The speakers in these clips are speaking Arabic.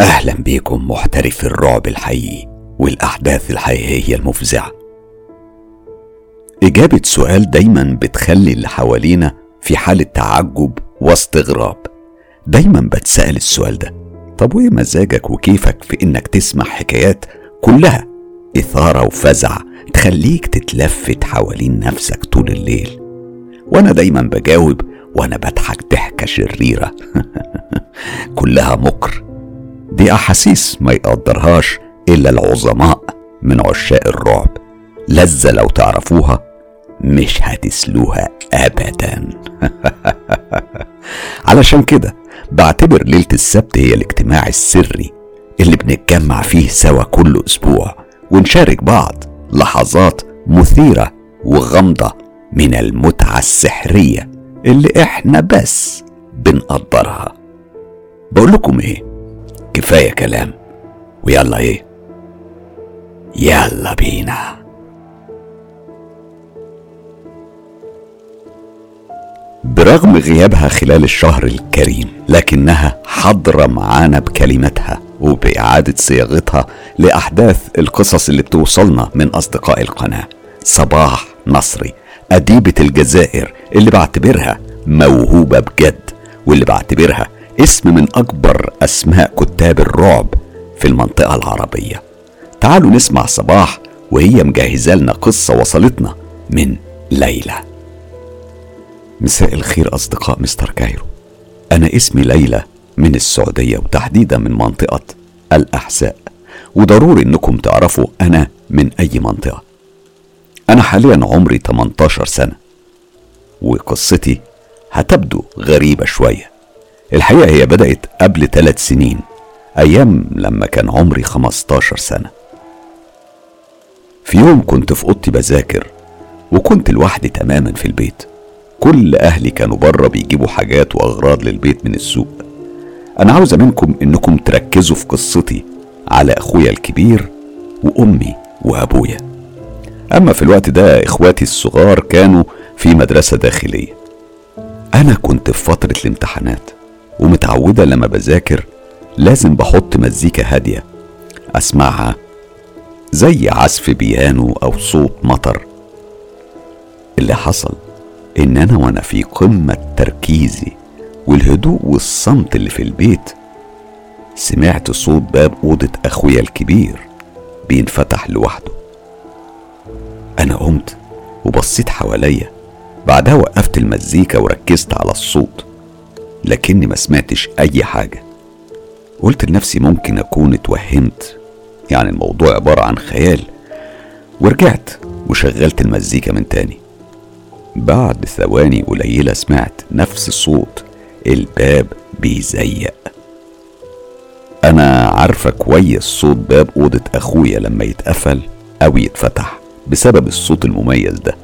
أهلا بيكم محترف الرعب الحقيقي والأحداث الحقيقية المفزعة. إجابة سؤال دايما بتخلي اللي حوالينا في حالة تعجب واستغراب. دايما بتسأل السؤال ده. طب وإيه مزاجك وكيفك في إنك تسمع حكايات كلها إثارة وفزع تخليك تتلفت حوالين نفسك طول الليل؟ وأنا دايما بجاوب وأنا بضحك ضحكة شريرة. كلها مكر. دي أحاسيس ما يقدرهاش إلا العظماء من عشاق الرعب. لذة لو تعرفوها مش هتسلوها أبدا. علشان كده بعتبر ليلة السبت هي الاجتماع السري اللي بنتجمع فيه سوا كل أسبوع ونشارك بعض لحظات مثيرة وغامضة من المتعة السحرية اللي إحنا بس بنقدرها. بقول لكم إيه؟ كفاية كلام. ويلا إيه؟ يلا بينا. برغم غيابها خلال الشهر الكريم لكنها حاضرة معانا بكلماتها وبإعادة صياغتها لأحداث القصص اللي بتوصلنا من أصدقاء القناة. صباح نصري أديبة الجزائر اللي بعتبرها موهوبة بجد واللي بعتبرها اسم من أكبر أسماء كتاب الرعب في المنطقة العربية. تعالوا نسمع صباح وهي مجهزة لنا قصة وصلتنا من ليلى. مساء الخير أصدقاء مستر كايرو. أنا اسمي ليلى من السعودية وتحديدا من منطقة الأحساء. وضروري إنكم تعرفوا أنا من أي منطقة. أنا حاليا عمري 18 سنة. وقصتي هتبدو غريبة شوية. الحقيقة هي بدأت قبل ثلاث سنين أيام لما كان عمري 15 سنة. في يوم كنت في أوضتي بذاكر وكنت لوحدي تماما في البيت. كل أهلي كانوا بره بيجيبوا حاجات وأغراض للبيت من السوق. أنا عاوزة منكم إنكم تركزوا في قصتي على أخويا الكبير وأمي وأبويا. أما في الوقت ده إخواتي الصغار كانوا في مدرسة داخلية. أنا كنت في فترة الامتحانات. ومتعودة لما بذاكر لازم بحط مزيكا هادية أسمعها زي عزف بيانو أو صوت مطر. اللي حصل إن أنا وأنا في قمة تركيزي والهدوء والصمت اللي في البيت سمعت صوت باب أوضة أخويا الكبير بينفتح لوحده. أنا قمت وبصيت حواليا بعدها وقفت المزيكا وركزت على الصوت. لكني ما سمعتش أي حاجة. قلت لنفسي ممكن أكون اتوهمت. يعني الموضوع عبارة عن خيال. ورجعت وشغلت المزيكا من تاني. بعد ثواني قليلة سمعت نفس الصوت الباب بيزيق. أنا عارفة كويس صوت باب أوضة أخويا لما يتقفل أو يتفتح بسبب الصوت المميز ده.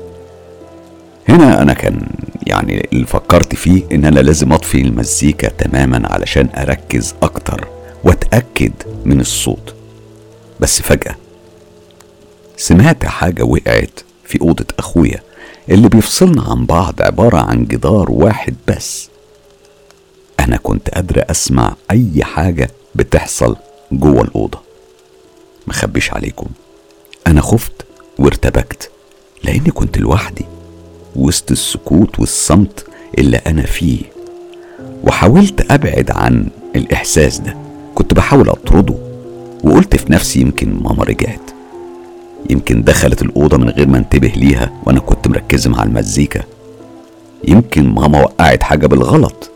هنا أنا كان يعني اللي فكرت فيه إن أنا لازم أطفي المزيكا تماما علشان أركز أكتر وأتأكد من الصوت. بس فجأة سمعت حاجة وقعت في أوضة أخويا اللي بيفصلنا عن بعض عبارة عن جدار واحد بس. أنا كنت قادرة أسمع أي حاجة بتحصل جوه الأوضة. مخبيش عليكم. أنا خفت وارتبكت لأني كنت لوحدي. وسط السكوت والصمت اللي أنا فيه. وحاولت أبعد عن الإحساس ده. كنت بحاول أطرده وقلت في نفسي يمكن ماما رجعت. يمكن دخلت الأوضة من غير ما انتبه ليها وأنا كنت مركز مع المزيكا. يمكن ماما وقعت حاجة بالغلط.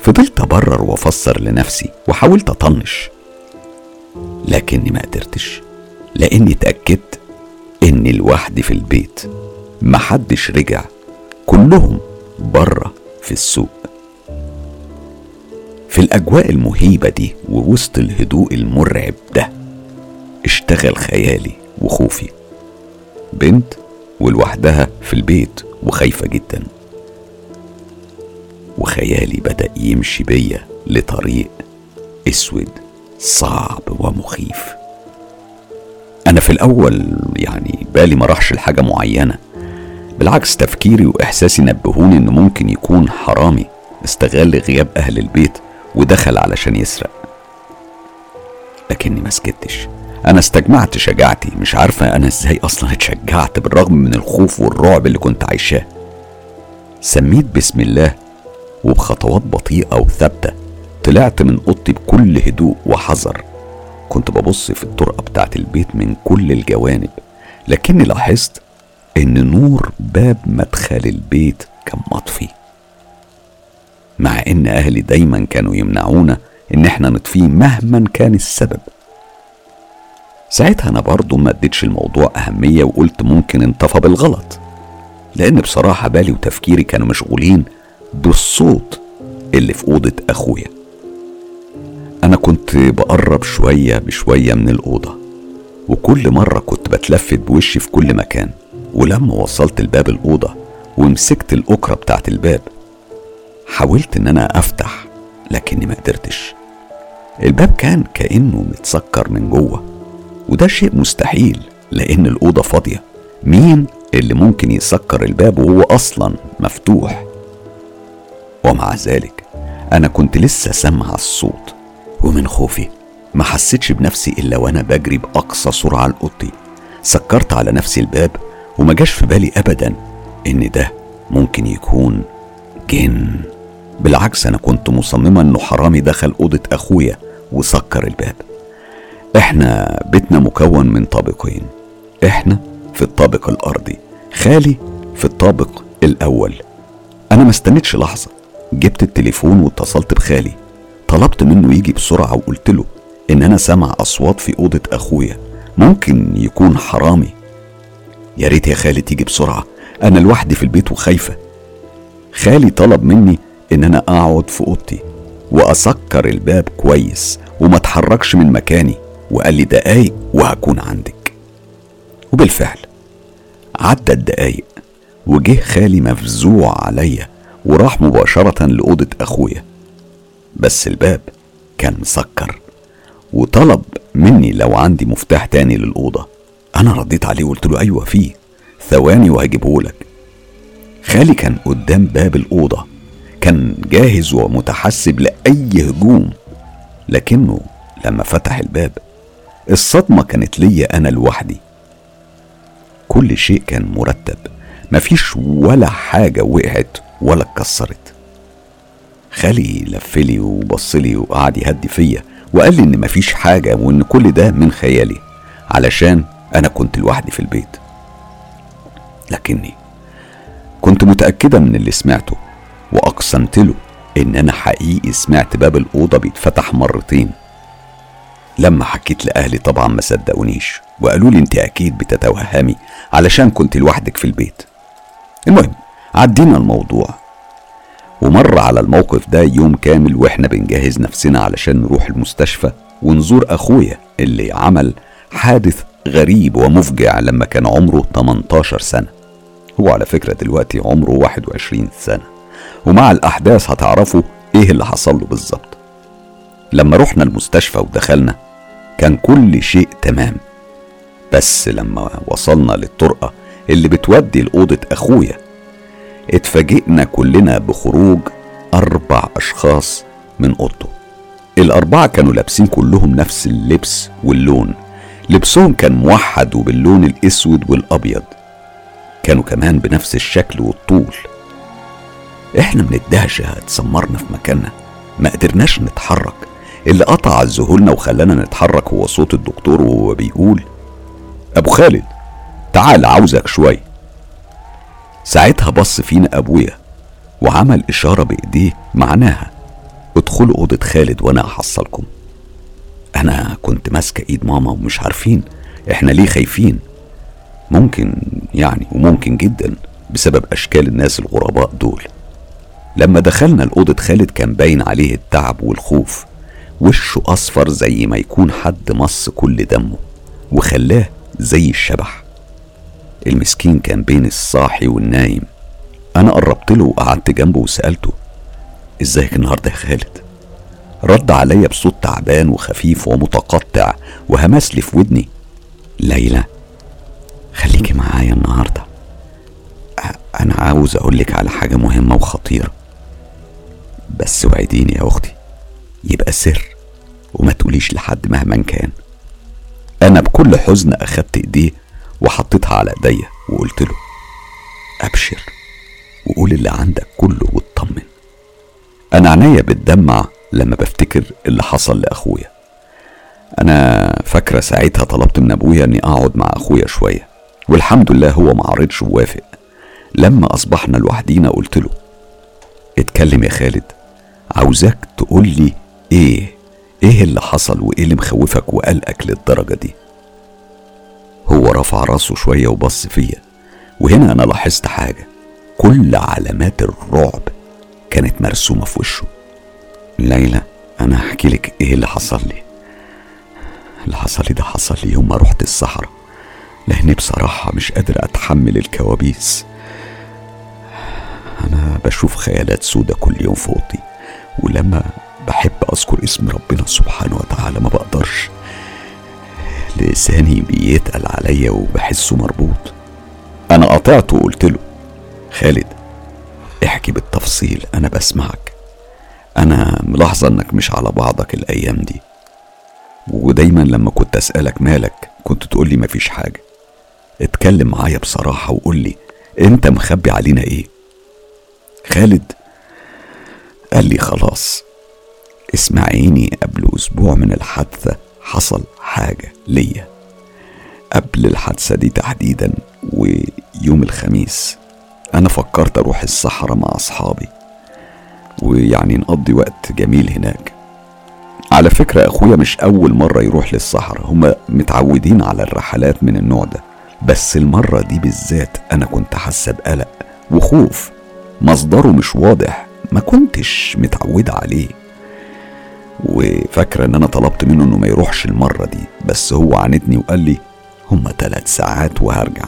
فضلت أبرر وأفسر لنفسي وحاولت أطنش. لكني ما قدرتش لأني اتأكدت إني لوحدي في البيت. محدش رجع. كلهم بره في السوق. في الأجواء المهيبة دي ووسط الهدوء المرعب ده اشتغل خيالي وخوفي. بنت ولوحدها في البيت وخايفة جدا. وخيالي بدأ يمشي بيا لطريق أسود صعب ومخيف. أنا في الأول يعني بالي ما راحش لحاجة معينة. بالعكس تفكيري وإحساسي نبهوني إنه ممكن يكون حرامي استغل غياب أهل البيت ودخل علشان يسرق. لكني ما سكتش. أنا استجمعت شجاعتي مش عارفة أنا إزاي أصلا اتشجعت بالرغم من الخوف والرعب اللي كنت عايشاه. سميت بسم الله وبخطوات بطيئة وثابتة. طلعت من أوضتي بكل هدوء وحذر. كنت ببص في الطرقة بتاعت البيت من كل الجوانب. لكني لاحظت إن نور باب مدخل البيت كان مطفي مع إن أهلي دايما كانوا يمنعونا إن إحنا نطفيه مهما كان السبب. ساعتها أنا برضه ما اديتش الموضوع أهمية وقلت ممكن انطفى بالغلط لأن بصراحة بالي وتفكيري كانوا مشغولين بالصوت اللي في أوضة أخويا. أنا كنت بقرب شوية بشوية من الأوضة وكل مرة كنت بتلفت بوشي في كل مكان. ولما وصلت لباب الأوضة ومسكت الأكرة بتاعت الباب حاولت إن أنا أفتح لكني ما قدرتش. الباب كان كأنه متسكر من جوه وده شيء مستحيل لأن الأوضة فاضية. مين اللي ممكن يسكر الباب وهو أصلا مفتوح؟ ومع ذلك أنا كنت لسه سامع الصوت ومن خوفي ما حسيتش بنفسي إلا وأنا بجري بأقصى سرعة لاوضتي سكرت على نفسي الباب وما جاش في بالي ابدا إن ده ممكن يكون جن. بالعكس أنا كنت مصممه إنه حرامي دخل أوضة أخويا وسكر الباب. إحنا بيتنا مكون من طابقين. إحنا في الطابق الأرضي خالي في الطابق الأول. أنا ما استنيتش لحظة. جبت التليفون واتصلت بخالي. طلبت منه يجي بسرعة وقلت له إن أنا سامع أصوات في أوضة أخويا. ممكن يكون حرامي. يا ريت يا خالي تيجي بسرعة. أنا لوحدي في البيت وخايفة. خالي طلب مني إن أنا أقعد في أوضتي وأسكر الباب كويس وما أتحركش من مكاني وقال لي دقايق وهكون عندك. وبالفعل عدت دقايق وجه خالي مفزوع عليا وراح مباشرة لأوضة أخويا. بس الباب كان مسكر وطلب مني لو عندي مفتاح تاني للأوضة. أنا رديت عليه وقلت له أيوة فيه ثواني وهجيبهولك خالي كان قدام باب الأوضة. كان جاهز ومتحسب لأي هجوم. لكنه لما فتح الباب الصدمة كانت ليا أنا لوحدي. كل شيء كان مرتب. مفيش ولا حاجة وقعت ولا اتكسرت. خالي لفلي وبصلي وقعد يهدي فيا وقال لي إن مفيش حاجة وإن كل ده من خيالي. علشان أنا كنت لوحدي في البيت. لكني كنت متأكدة من اللي سمعته وأقسمت له إن أنا حقيقي سمعت باب الأوضة بيتفتح مرتين. لما حكيت لأهلي طبعا ما صدقونيش وقالوا لي أنت أكيد بتتوهمي علشان كنت لوحدك في البيت. المهم عدينا الموضوع. ومر على الموقف ده يوم كامل وإحنا بنجهز نفسنا علشان نروح المستشفى ونزور أخويا اللي عمل حادث غريب ومفجع لما كان عمره 18 سنة. هو على فكرة دلوقتي عمره 21 سنة. ومع الأحداث هتعرفوا إيه اللي حصل له بالظبط. لما رحنا المستشفى ودخلنا كان كل شيء تمام. بس لما وصلنا للطرقة اللي بتودي لأوضة أخويا اتفاجئنا كلنا بخروج أربع أشخاص من أوضته. الأربعة كانوا لابسين كلهم نفس اللبس واللون. لبسهم كان موحد وباللون الأسود والأبيض. كانوا كمان بنفس الشكل والطول. إحنا من الدهشة اتسمرنا في مكاننا. ما قدرناش نتحرك. اللي قطع ذهولنا وخلانا نتحرك هو صوت الدكتور وهو بيقول أبو خالد تعال عاوزك شوية. ساعتها بص فينا أبويا وعمل إشارة بإيديه معناها ادخلوا أوضة خالد وأنا هحصلكم. أنا كنت ماسكة إيد ماما ومش عارفين. إحنا ليه خايفين؟ ممكن يعني وممكن جدا بسبب أشكال الناس الغرباء دول. لما دخلنا الأوضة خالد كان باين عليه التعب والخوف. وشه أصفر زي ما يكون حد مص كل دمه. وخلاه زي الشبح. المسكين كان بين الصاحي والنايم. أنا قربت له وقعدت جنبه وسألته إزيك النهاردة يا خالد؟ رد عليا بصوت تعبان وخفيف ومتقطع وهمس لي في ودني. ليلى خليكي معايا النهارده. أنا عاوز أقولك على حاجة مهمة وخطيرة. بس وعديني يا أختي يبقى سر وما تقوليش لحد مهما كان. أنا بكل حزن أخدت إيديه وحطيتها على إيديا وقلت له أبشر وقول اللي عندك كله واطمن. أنا عينيا بتدمع لما بفتكر اللي حصل لأخويا. أنا فاكرة ساعتها طلبت من أبويا إني أقعد مع أخويا شوية والحمد لله هو ما عرضش ووافق. لما أصبحنا لوحدينا قلت له اتكلم يا خالد عاوزاك تقول لي إيه إيه اللي حصل وإيه اللي مخوفك وقلقك للدرجة دي؟ هو رفع راسه شوية وبص فيا وهنا أنا لاحظت حاجة كل علامات الرعب كانت مرسومة في وشه. ليلى أنا هحكي لك إيه اللي حصل لي. اللي حصل لي ده حصل لي يوم ما رحت الصحراء لأني بصراحة مش قادر أتحمل الكوابيس. أنا بشوف خيالات سودة كل يوم في أوضتي ولما بحب أذكر اسم ربنا سبحانه وتعالى ما بقدرش. لساني بيتقل عليا وبحسه مربوط. أنا قطعت وقلت له خالد احكي بالتفصيل أنا بسمعك. أنا ملاحظة إنك مش على بعضك الأيام دي. ودايما لما كنت أسألك مالك كنت تقولي مفيش حاجة. اتكلم معايا بصراحة وقول لي أنت مخبي علينا إيه؟ خالد قال لي خلاص اسمعيني قبل أسبوع من الحادثة حصل حاجة ليا. قبل الحادثة دي تحديدا ويوم الخميس أنا فكرت أروح الصحراء مع أصحابي. ويعني نقضي وقت جميل هناك. على فكرة أخويا مش أول مرة يروح للصحراء هما متعودين على الرحلات من النوع ده. بس المرة دي بالذات أنا كنت حاسة بقلق وخوف. مصدره مش واضح ما كنتش متعودة عليه. وفاكرة إن أنا طلبت منه إنه ما يروحش المرة دي بس هو عاندني وقال لي هما تلات ساعات وهرجع.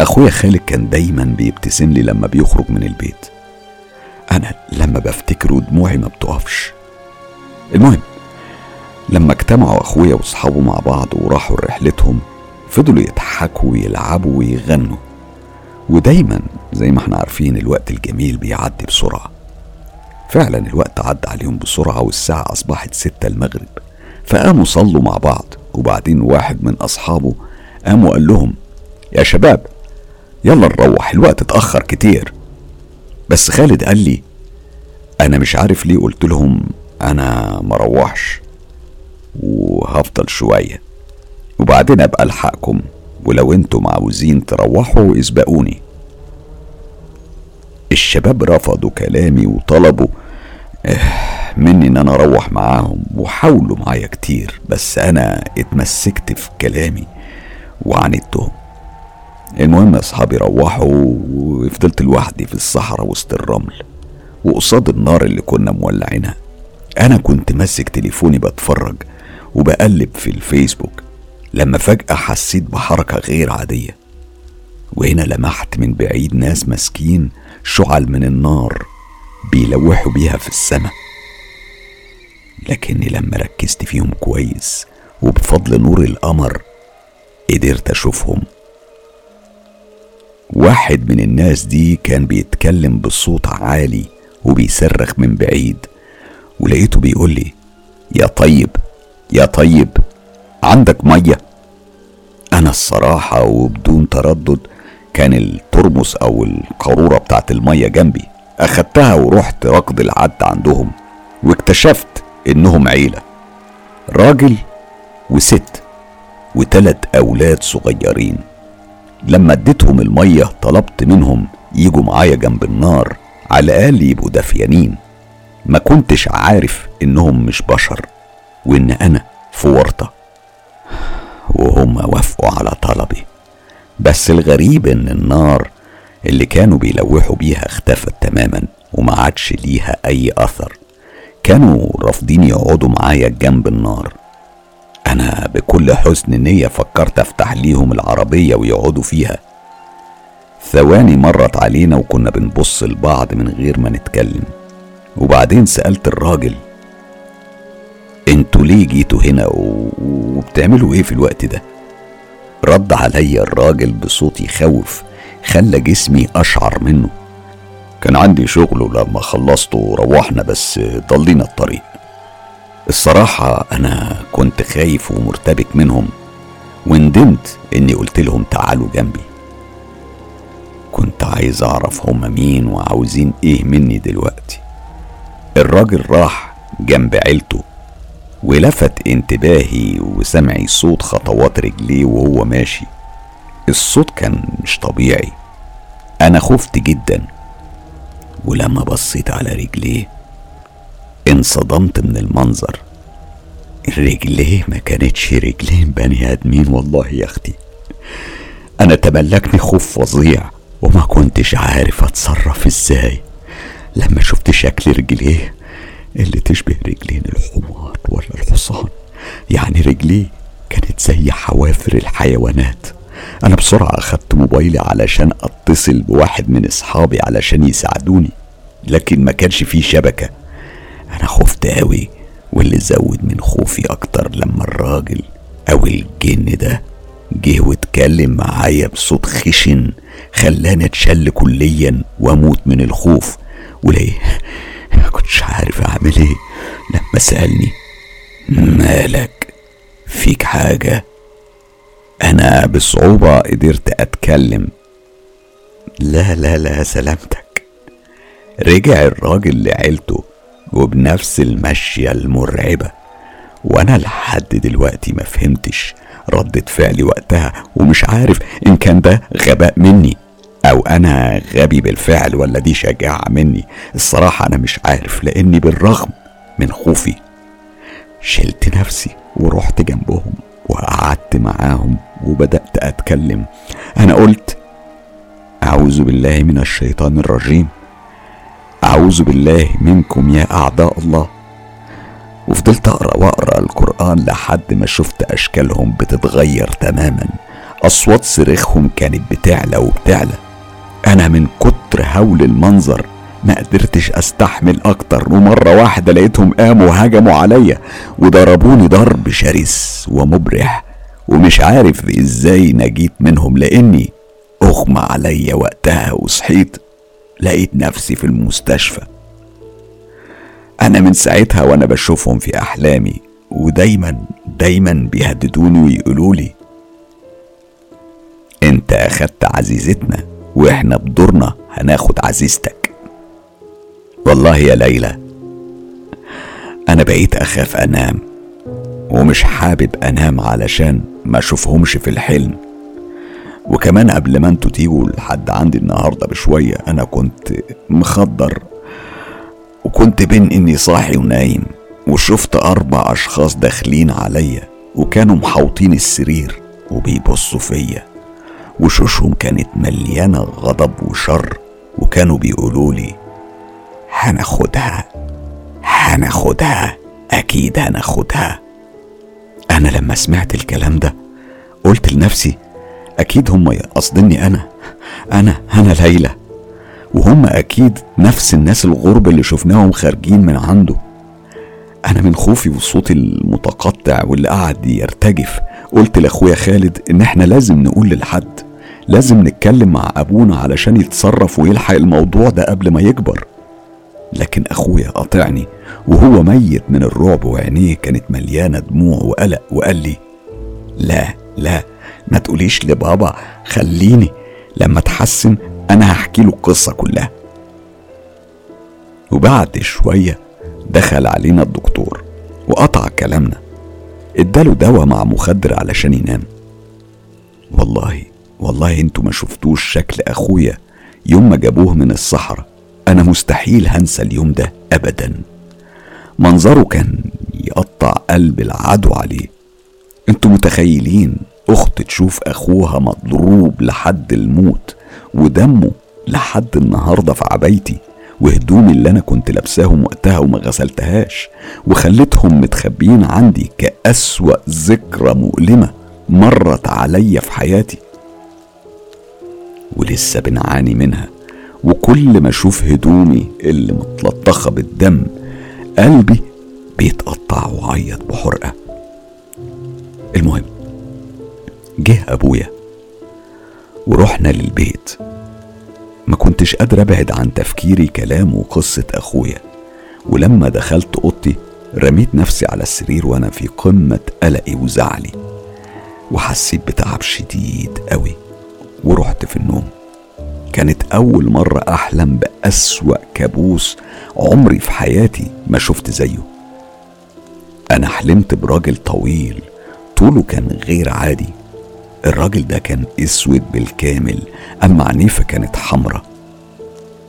أخويا خالد كان دايما بيبتسم لي لما بيخرج من البيت. أنا لما بفتكره دموعي ما بتقفش. المهم لما اجتمعوا أخويا وأصحابه مع بعض وراحوا رحلتهم فضلوا يضحكوا ويلعبوا ويغنوا. ودايما زي ما إحنا عارفين الوقت الجميل بيعدي بسرعة. فعلا الوقت عدى عليهم بسرعة والساعة أصبحت ستة المغرب. فقاموا صلوا مع بعض وبعدين واحد من أصحابه قام وقال لهم يا شباب يلا نروح الوقت اتأخر كتير. بس خالد قال لي أنا مش عارف ليه قلت لهم أنا مروحش وهفضل شوية وبعدين أبقى ألحقكم ولو أنتم عاوزين تروحوا اسبقوني. الشباب رفضوا كلامي وطلبوا آه مني إن أنا أروح معاهم وحاولوا معايا كتير بس أنا اتمسكت في كلامي وعاندتهم. المهم أصحابي روحوا وفضلت لوحدي في الصحراء وسط الرمل وقصاد النار اللي كنا مولعينها. أنا كنت ماسك تليفوني بتفرج وبقلب في الفيسبوك لما فجأة حسيت بحركة غير عادية. وهنا لمحت من بعيد ناس ماسكين شعل من النار بيلوحوا بيها في السماء. لكني لما ركزت فيهم كويس وبفضل نور القمر قدرت أشوفهم واحد من الناس دي كان بيتكلم بصوت عالي وبيصرخ من بعيد ولقيته بيقول لي يا طيب يا طيب عندك مية؟ أنا الصراحة وبدون تردد كان الترمس أو القارورة بتاعت المية جنبي أخدتها ورحت ركض العد عندهم واكتشفت إنهم عيلة راجل وست وتلات أولاد صغيرين. لما اديتهم المية طلبت منهم يجوا معايا جنب النار على الاقل يبقوا دافيانين. ما كنتش عارف إنهم مش بشر وإن أنا في ورطة. وهم وافقوا على طلبي. بس الغريب إن النار اللي كانوا بيلوحوا بيها اختفت تماما وما عادش ليها أي أثر. كانوا رافضين يقعدوا معايا جنب النار. أنا بكل حسن نية فكرت أفتح ليهم العربية ويقعدوا فيها. ثواني مرت علينا وكنا بنبص لبعض من غير ما نتكلم. وبعدين سألت الراجل أنتوا ليه جيتوا هنا وبتعملوا إيه في الوقت ده؟ رد عليا الراجل بصوت يخوف خلى جسمي أشعر منه. كان عندي شغل ولما خلصته روحنا بس ضلينا الطريق. الصراحة أنا كنت خايف ومرتبك منهم وندمت إني قلت لهم تعالوا جنبي. كنت عايز أعرف هما مين وعاوزين إيه مني دلوقتي. الراجل راح جنب عيلته ولفت انتباهي وسمعي صوت خطوات رجليه وهو ماشي. الصوت كان مش طبيعي. أنا خفت جدا ولما بصيت على رجليه انصدمت من المنظر. رجليه ما كانتش رجلين بني آدمين والله يا أختي. أنا تملكني خوف فظيع وما كنتش عارف أتصرف إزاي. لما شفت شكل رجليه اللي تشبه رجلين الحمار ولا الحصان يعني رجليه كانت زي حوافر الحيوانات. أنا بسرعة أخدت موبايلي علشان أتصل بواحد من أصحابي علشان يساعدوني لكن ما كانش فيه شبكة. أنا خفت قوي واللي زود من خوفي أكتر لما الراجل أو الجن ده جه واتكلم معايا بصوت خشن خلاني أتشل كليا وأموت من الخوف. وليه؟ كنتش عارف أعمل إيه لما سألني. مالك؟ فيك حاجة؟ أنا بصعوبة قدرت أتكلم. لا لا لا سلامتك. رجع الراجل لعيلته. وبنفس المشية المرعبة. وأنا لحد دلوقتي ما فهمتش ردة فعلي وقتها ومش عارف إن كان ده غباء مني أو أنا غبي بالفعل ولا دي شجاعة مني. الصراحة أنا مش عارف لأني بالرغم من خوفي شلت نفسي ورحت جنبهم وقعدت معاهم وبدأت أتكلم. أنا قلت أعوذ بالله من الشيطان الرجيم. أعوذ بالله منكم يا أعداء الله. وفضلت أقرأ وأقرأ القرآن لحد ما شفت أشكالهم بتتغير تماما. أصوات صريخهم كانت بتعلى وبتعلى. أنا من كتر هول المنظر ما قدرتش أستحمل أكتر ومرة واحدة لقيتهم قاموا هجموا عليا وضربوني ضرب شرس ومبرح. ومش عارف إزاي نجيت منهم لأني أغمى عليا وقتها وصحيت. لقيت نفسي في المستشفى. أنا من ساعتها وأنا بشوفهم في أحلامي ودايما دايما بيهددوني ويقولوا لي أنت اخدت عزيزتنا وإحنا بدورنا هناخد عزيزتك. والله يا ليلى أنا بقيت أخاف أنام ومش حابب أنام علشان ما أشوفهمش في الحلم. وكمان قبل ما أنتوا تيجوا لحد عندي النهارده بشوية أنا كنت مخدر وكنت بين إني صاحي ونايم وشفت أربع أشخاص داخلين عليا وكانوا محوطين السرير وبيبصوا فيا وشوشهم كانت مليانة غضب وشر وكانوا بيقولوا لي هناخدها هناخدها أكيد هناخدها. أنا لما سمعت الكلام ده قلت لنفسي أكيد هم قصدني أنا. أنا أنا ليلى. وهم أكيد نفس الناس الغرب اللي شفناهم خارجين من عنده. أنا من خوفي والصوت المتقطع واللي قعد يرتجف. قلت لأخويا خالد إن إحنا لازم نقول للحد. لازم نتكلم مع أبونا علشان يتصرف ويلحق الموضوع ده قبل ما يكبر. لكن أخويا قاطعني وهو ميت من الرعب وعينيه كانت مليانة دموع وقلق وقال لي لا لا ما تقوليش لبابا خليني. لما اتحسن أنا هحكي له القصة كلها. وبعد شوية دخل علينا الدكتور وقطع كلامنا. اداله دواء مع مخدر علشان ينام. والله والله أنتوا ما شفتوش شكل أخويا يوم ما جابوه من الصحراء. أنا مستحيل هنسى اليوم ده ابدا. منظره كان يقطع قلب العدو عليه. أنتوا متخيلين؟ اخت تشوف أخوها مضروب لحد الموت ودمه لحد النهارده في عبايتي وهدومي اللي أنا كنت لابساهم وقتها وما غسلتهاش وخليتهم متخبيين عندي كأسوأ ذكرى مؤلمة مرت عليا في حياتي. ولسه بنعاني منها وكل ما أشوف هدومي اللي متلطخة بالدم قلبي بيتقطع وعيط بحرقة. المهم جه أبويا ورحنا للبيت. ما كنتش قادر أبعد عن تفكيري كلام وقصة أخويا ولما دخلت أوضتي رميت نفسي على السرير وأنا في قمة قلقي وزعلي وحسيت بتعب شديد قوي ورحت في النوم. كانت أول مرة أحلم بأسوأ كابوس عمري في حياتي ما شفت زيه. أنا حلمت براجل طويل طوله كان غير عادي الراجل ده كان أسود بالكامل أما عنيفة كانت حمرة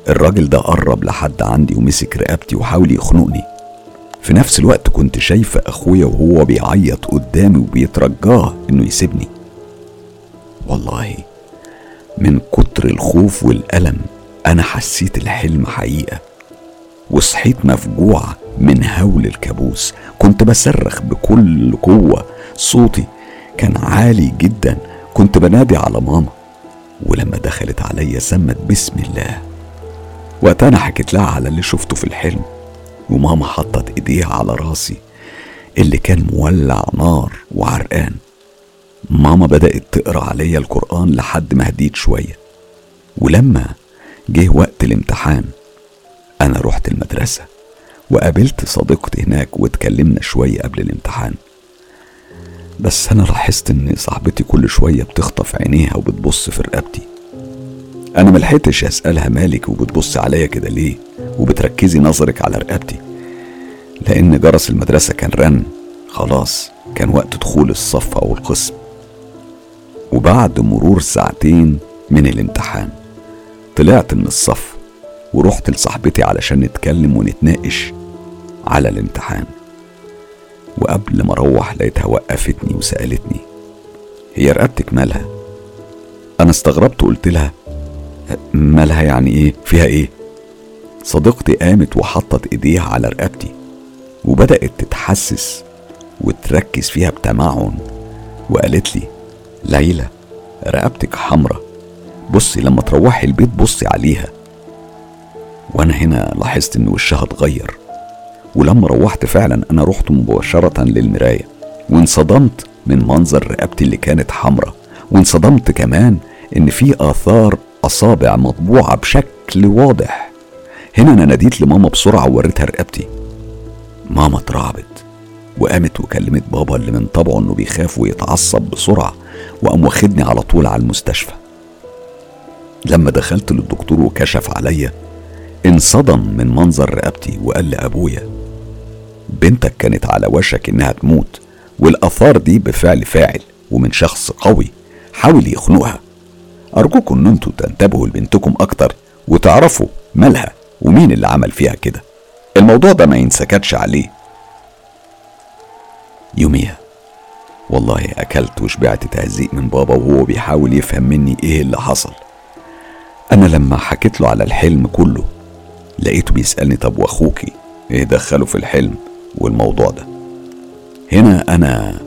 الراجل ده قرب لحد عندي ومسك رقبتي وحاول يخنقني. في نفس الوقت كنت شايفة أخويا وهو بيعيط قدامي وبيترجاه إنه يسيبني. والله من كتر الخوف والألم أنا حسيت الحلم حقيقة وصحيت مفجوع من هول الكابوس. كنت بصرخ بكل قوة صوتي كان عالي جدا. كنت بنادي على ماما ولما دخلت عليا سمت بسم الله. وقتها أنا حكيت لها على اللي شفته في الحلم وماما حطت إيديها على راسي اللي كان مولع نار وعرقان. ماما بدأت تقرأ عليا القرآن لحد ما هديت شوية. ولما جه وقت الامتحان أنا رحت المدرسة وقابلت صديقتي هناك واتكلمنا شوية قبل الامتحان. بس أنا لاحظت إن صاحبتي كل شوية بتخطف عينيها وبتبص في رقبتي. أنا ملحقتش أسألها مالك وبتبص عليا كده ليه؟ وبتركزي نظرك على رقبتي. لأن جرس المدرسة كان رن. خلاص كان وقت دخول الصف أو القسم. وبعد مرور ساعتين من الامتحان طلعت من الصف ورحت لصاحبتي علشان نتكلم ونتناقش على الامتحان. وقبل ما أروح لقيتها وقفتني وسألتني هي رقبتك مالها؟ أنا استغربت وقلت لها مالها يعني إيه؟ فيها إيه؟ صديقتي قامت وحطت إيديها على رقبتي وبدأت تتحسس وتركز فيها بتمعن وقالت لي ليلى رقبتك حمرة بصي لما تروحي البيت بصي عليها. وأنا هنا لاحظت إن وشها اتغير. ولما روحت فعلا أنا رحت مباشرة للمراية وانصدمت من منظر رقبتي اللي كانت حمرة وانصدمت كمان إن في آثار أصابع مطبوعة بشكل واضح. هنا أنا ناديت لماما بسرعة ووريتها رقبتي. ماما اترعبت وقامت وكلمت بابا اللي من طبعه إنه بيخاف ويتعصب بسرعة وقام واخدني على طول على المستشفى. لما دخلت للدكتور وكشف عليا انصدم من منظر رقبتي وقال لأبويا بنتك كانت على وشك إنها تموت والآثار دي بفعل فاعل ومن شخص قوي حاول يخنقها. أرجوكم إن أنتوا تنتبهوا لبنتكم أكتر وتعرفوا مالها ومين اللي عمل فيها كده. الموضوع ده ما ينسكتش عليه. يوميها والله أكلت وشبعت تهزيق من بابا وهو بيحاول يفهم مني إيه اللي حصل. أنا لما حكيت له على الحلم كله لقيته بيسألني طب وأخوكي إيه دخله في الحلم؟ والموضوع ده. هنا أنا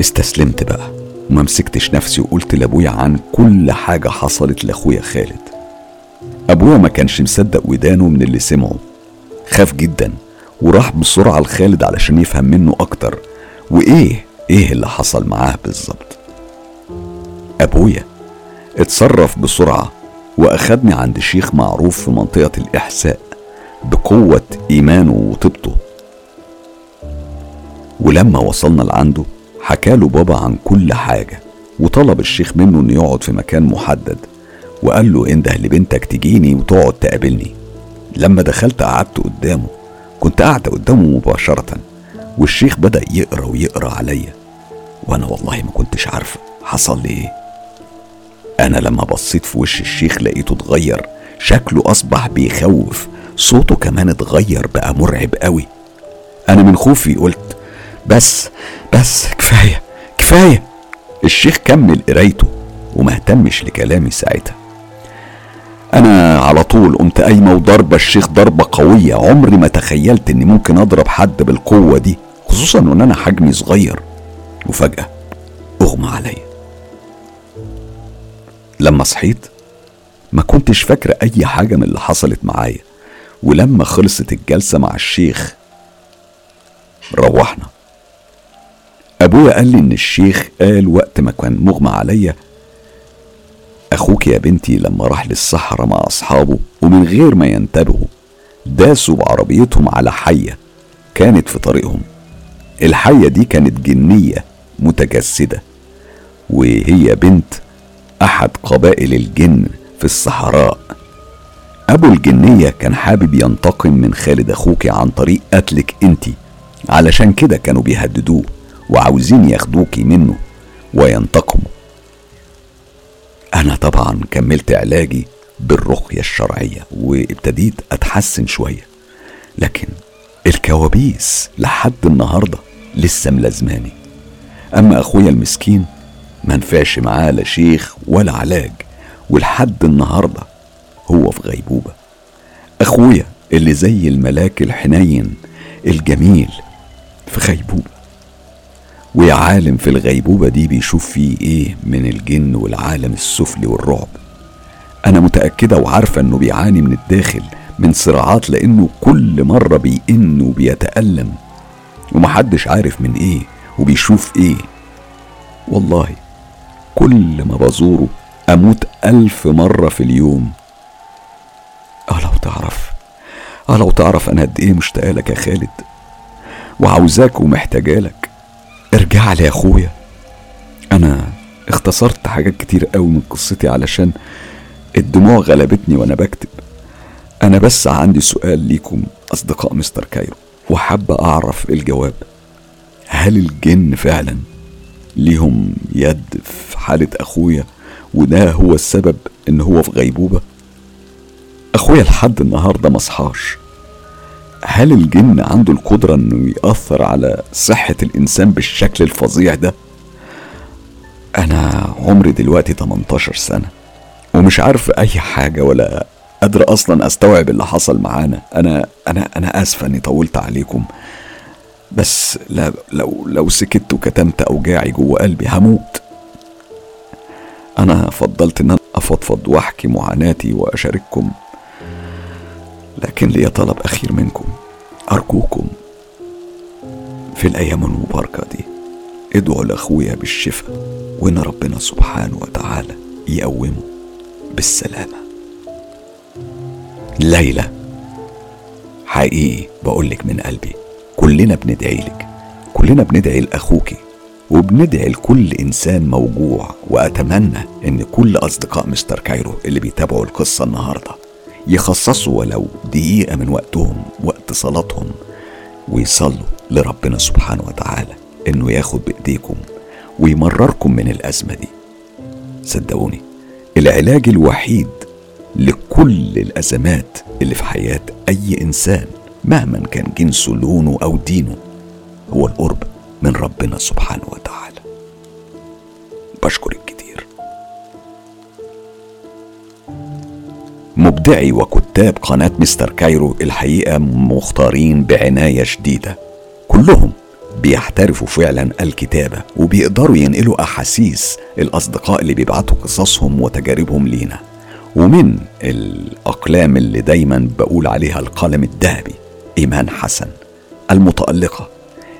استسلمت بقى. وما مسكتش نفسي وقلت لأبويا عن كل حاجة حصلت لأخويا خالد. أبويا ما كانش مصدق ودانه من اللي سمعه. خاف جدا وراح بسرعة لخالد علشان يفهم منه أكتر. وإيه؟ إيه اللي حصل معاه بالظبط؟ أبويا اتصرف بسرعة وأخدني عند شيخ معروف في منطقة الإحساء بقوة إيمانه وطيبته. ولما وصلنا لعنده حكاله بابا عن كل حاجة وطلب الشيخ منه إنه يقعد في مكان محدد وقال له انده لبنتك تجيني وتقعد تقابلني. لما دخلت قعدت قدامه كنت قاعدة قدامه مباشرة والشيخ بدأ يقرأ ويقرأ عليا. وأنا والله ما كنتش عارفة حصل لي إيه. أنا لما بصيت في وش الشيخ لقيته اتغير شكله أصبح بيخوف صوته كمان اتغير بقى مرعب قوي. أنا من خوفي قلت بس بس كفاية كفاية. الشيخ كمل قرايته وما اهتمش لكلامي ساعتها. أنا على طول قمت قايمة وضربة الشيخ ضربة قوية عمري ما تخيلت إني ممكن أضرب حد بالقوة دي خصوصا إن أنا حجمي صغير. وفجأة أغمى عليا. لما صحيت ما كنتش فاكرة أي حاجة من اللي حصلت معايا ولما خلصت الجلسة مع الشيخ روحنا. أبويا قال لي إن الشيخ قال وقت ما كان مغمى عليا أخوك يا بنتي لما راح للصحراء مع أصحابه ومن غير ما ينتبهوا داسوا بعربيتهم على حية كانت في طريقهم. الحية دي كانت جنية متجسدة وهي بنت أحد قبائل الجن في الصحراء. أبو الجنية كان حابب ينتقم من خالد أخوك عن طريق قتلك أنتي علشان كده كانوا بيهددوه. وعاوزين ياخدوكي منه وينتقموا. أنا طبعا كملت علاجي بالرقية الشرعية وابتديت أتحسن شوية لكن الكوابيس لحد النهاردة لسه ملازماني. أما أخويا المسكين منفعش معاه لا شيخ ولا علاج ولحد النهاردة هو في غيبوبة. أخويا اللي زي الملاك الحنين الجميل في غيبوبة. ويا عالم في الغيبوبة دي بيشوف فيه إيه من الجن والعالم السفلي والرعب. أنا متأكدة وعارفة إنه بيعاني من الداخل من صراعات لأنه كل مرة بيئن وبيتألم. ومحدش عارف من إيه وبيشوف إيه. والله كل ما بزوره أموت ألف مرة في اليوم. آه لو تعرف. آه لو تعرف أنا قد إيه مشتاقة لك يا خالد. وعاوزاك ومحتاجالك ارجع لي يا أخويا. أنا اختصرت حاجات كتير قوي من قصتي علشان الدموع غلبتني وأنا بكتب. أنا بس عندي سؤال ليكم أصدقاء مستر كايرو وحابة أعرف الجواب. هل الجن فعلا ليهم يد في حالة أخويا وده هو السبب إن هو في غيبوبة؟ أخويا لحد النهاردة مصحاش هل الجن عنده القدرة إنه يأثر على صحة الإنسان بالشكل الفظيع ده؟ أنا عمري دلوقتي 18 سنة ومش عارف أي حاجة ولا قادر أصلا أستوعب اللي حصل معانا. أنا أنا أنا آسفة إني طولت عليكم بس لا لو لو سكت وكتمت أوجاعي جوه قلبي هموت. أنا فضلت إن أنا أفضفض وأحكي معاناتي وأشارككم لكن لي طلب أخير منكم أرجوكم. في الأيام المباركة دي ادعوا لأخويا بالشفاء وإن ربنا سبحانه وتعالى يقومه بالسلامة. ليلى حقيقي بقولك من قلبي كلنا بندعي لك كلنا بندعي لأخوكي وبندعي لكل إنسان موجوع وأتمنى إن كل أصدقاء مستر كايرو اللي بيتابعوا القصة النهارده يخصصوا ولو دقيقة من وقتهم وقت صلاتهم ويصلوا لربنا سبحانه وتعالى إنه ياخد بإيديكم ويمرركم من الأزمة دي. صدقوني العلاج الوحيد لكل الأزمات اللي في حياة أي إنسان مهما كان جنسه لونه أو دينه هو القرب من ربنا سبحانه وتعالى. بشكرك. مبدعي وكتاب قناة مستر كايرو الحقيقة مختارين بعناية شديدة. كلهم بيحترفوا فعلا الكتابة وبيقدروا ينقلوا أحاسيس الأصدقاء اللي بيبعتوا قصصهم وتجاربهم لينا. ومن الأقلام اللي دايما بقول عليها القلم الذهبي إيمان حسن المتألقة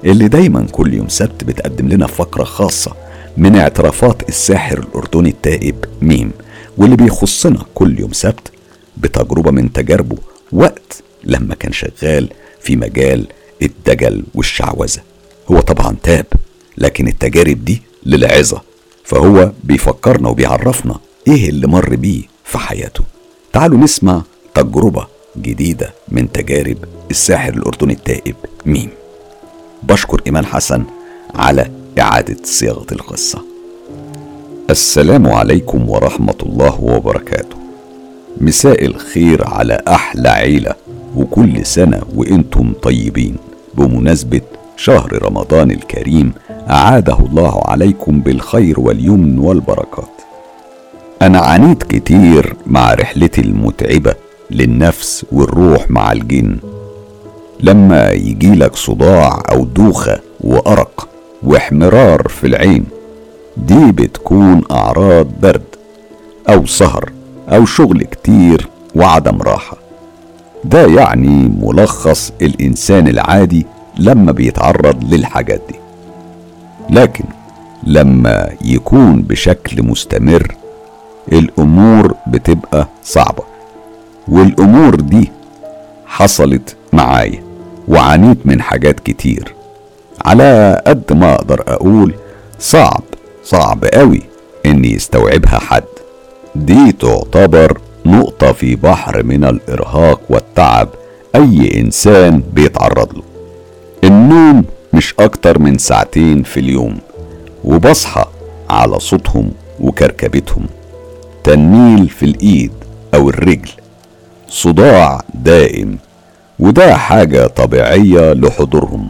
اللي دايما كل يوم سبت بتقدم لنا فقرة خاصة من اعترافات الساحر الأردني التائب ميم واللي بيخصنا كل يوم سبت بتجربة من تجاربه وقت لما كان شغال في مجال الدجل والشعوذة. هو طبعا تاب لكن التجارب دي للعظة. فهو بيفكرنا وبيعرفنا إيه اللي مر بيه في حياته. تعالوا نسمع تجربة جديدة من تجارب الساحر الأردني التائب ميم. بشكر إيمان حسن على إعادة صياغة القصة. السلام عليكم ورحمة الله وبركاته. مساء الخير على أحلى عيلة وكل سنة وإنتم طيبين. بمناسبة شهر رمضان الكريم أعاده الله عليكم بالخير واليمن والبركات. أنا عانيت كتير مع رحلتي المتعبة للنفس والروح مع الجن. لما يجيلك صداع أو دوخة وأرق واحمرار في العين دي بتكون أعراض برد أو سهر. أو شغل كتير وعدم راحة. ده يعني ملخص الإنسان العادي لما بيتعرض للحاجات دي. لكن لما يكون بشكل مستمر الأمور بتبقى صعبة. والأمور دي حصلت معايا وعانيت من حاجات كتير. على قد ما أقدر أقول صعب صعب قوي ان يستوعبها حد. دي تعتبر نقطة في بحر من الإرهاق والتعب أي إنسان بيتعرض له. النوم مش أكتر من ساعتين في اليوم وبصحى على صوتهم وكركبتهم. تنميل في الإيد أو الرجل صداع دائم وده حاجة طبيعية لحضورهم.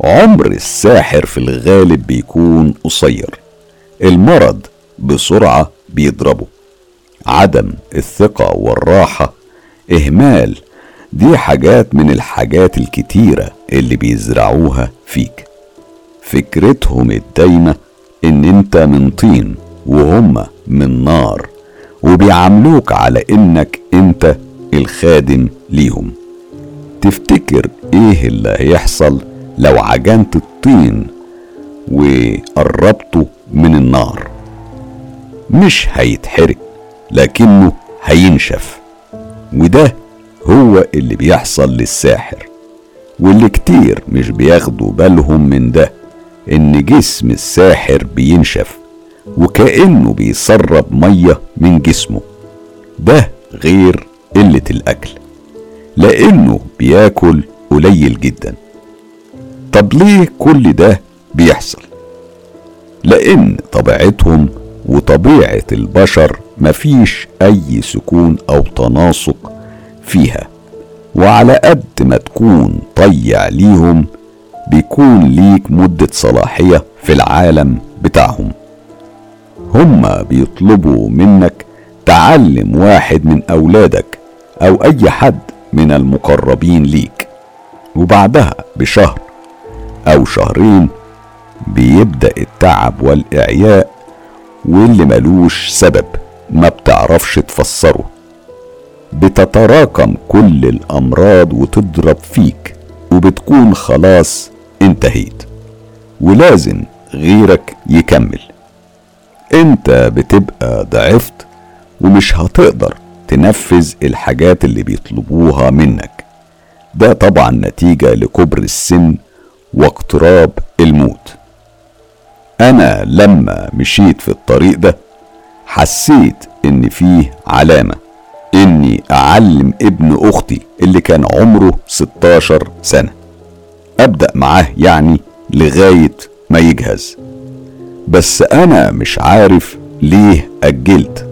عمر الساحر في الغالب بيكون قصير. المرض بسرعة بيضربه عدم الثقة والراحة إهمال. دي حاجات من الحاجات الكتيرة اللي بيزرعوها فيك. فكرتهم الدايمة إن أنت من طين وهم من نار وبيعاملوك على إنك أنت الخادم ليهم. تفتكر إيه اللي هيحصل لو عجنت الطين وقربته من النار؟ مش هيتحرق لكنه هينشف. وده هو اللي بيحصل للساحر. واللي كتير مش بياخدوا بالهم من ده إن جسم الساحر بينشف وكأنه بيسرب مية من جسمه. ده غير قلة الأكل لأنه بياكل قليل جدا. طب ليه كل ده بيحصل؟ لأن طبيعتهم وطبيعة البشر مفيش أي سكون أو تناسق فيها. وعلى قد ما تكون طيع ليهم بيكون ليك مدة صلاحية في العالم بتاعهم. هما بيطلبوا منك تعلم واحد من أولادك أو أي حد من المقربين ليك. وبعدها بشهر أو شهرين بيبدأ التعب والإعياء واللي ملوش سبب ما بتعرفش تفسره. بتتراكم كل الأمراض وتضرب فيك وبتكون خلاص انتهيت. ولازم غيرك يكمل. انت بتبقى ضعفت ومش هتقدر تنفذ الحاجات اللي بيطلبوها منك. ده طبعا نتيجة لكبر السن واقتراب الموت. أنا لما مشيت في الطريق ده حسيت إن فيه علامة إني أعلم ابن أختي اللي كان عمره 16 سنة. أبدأ معاه يعني لغاية ما يجهز. بس أنا مش عارف ليه أجلت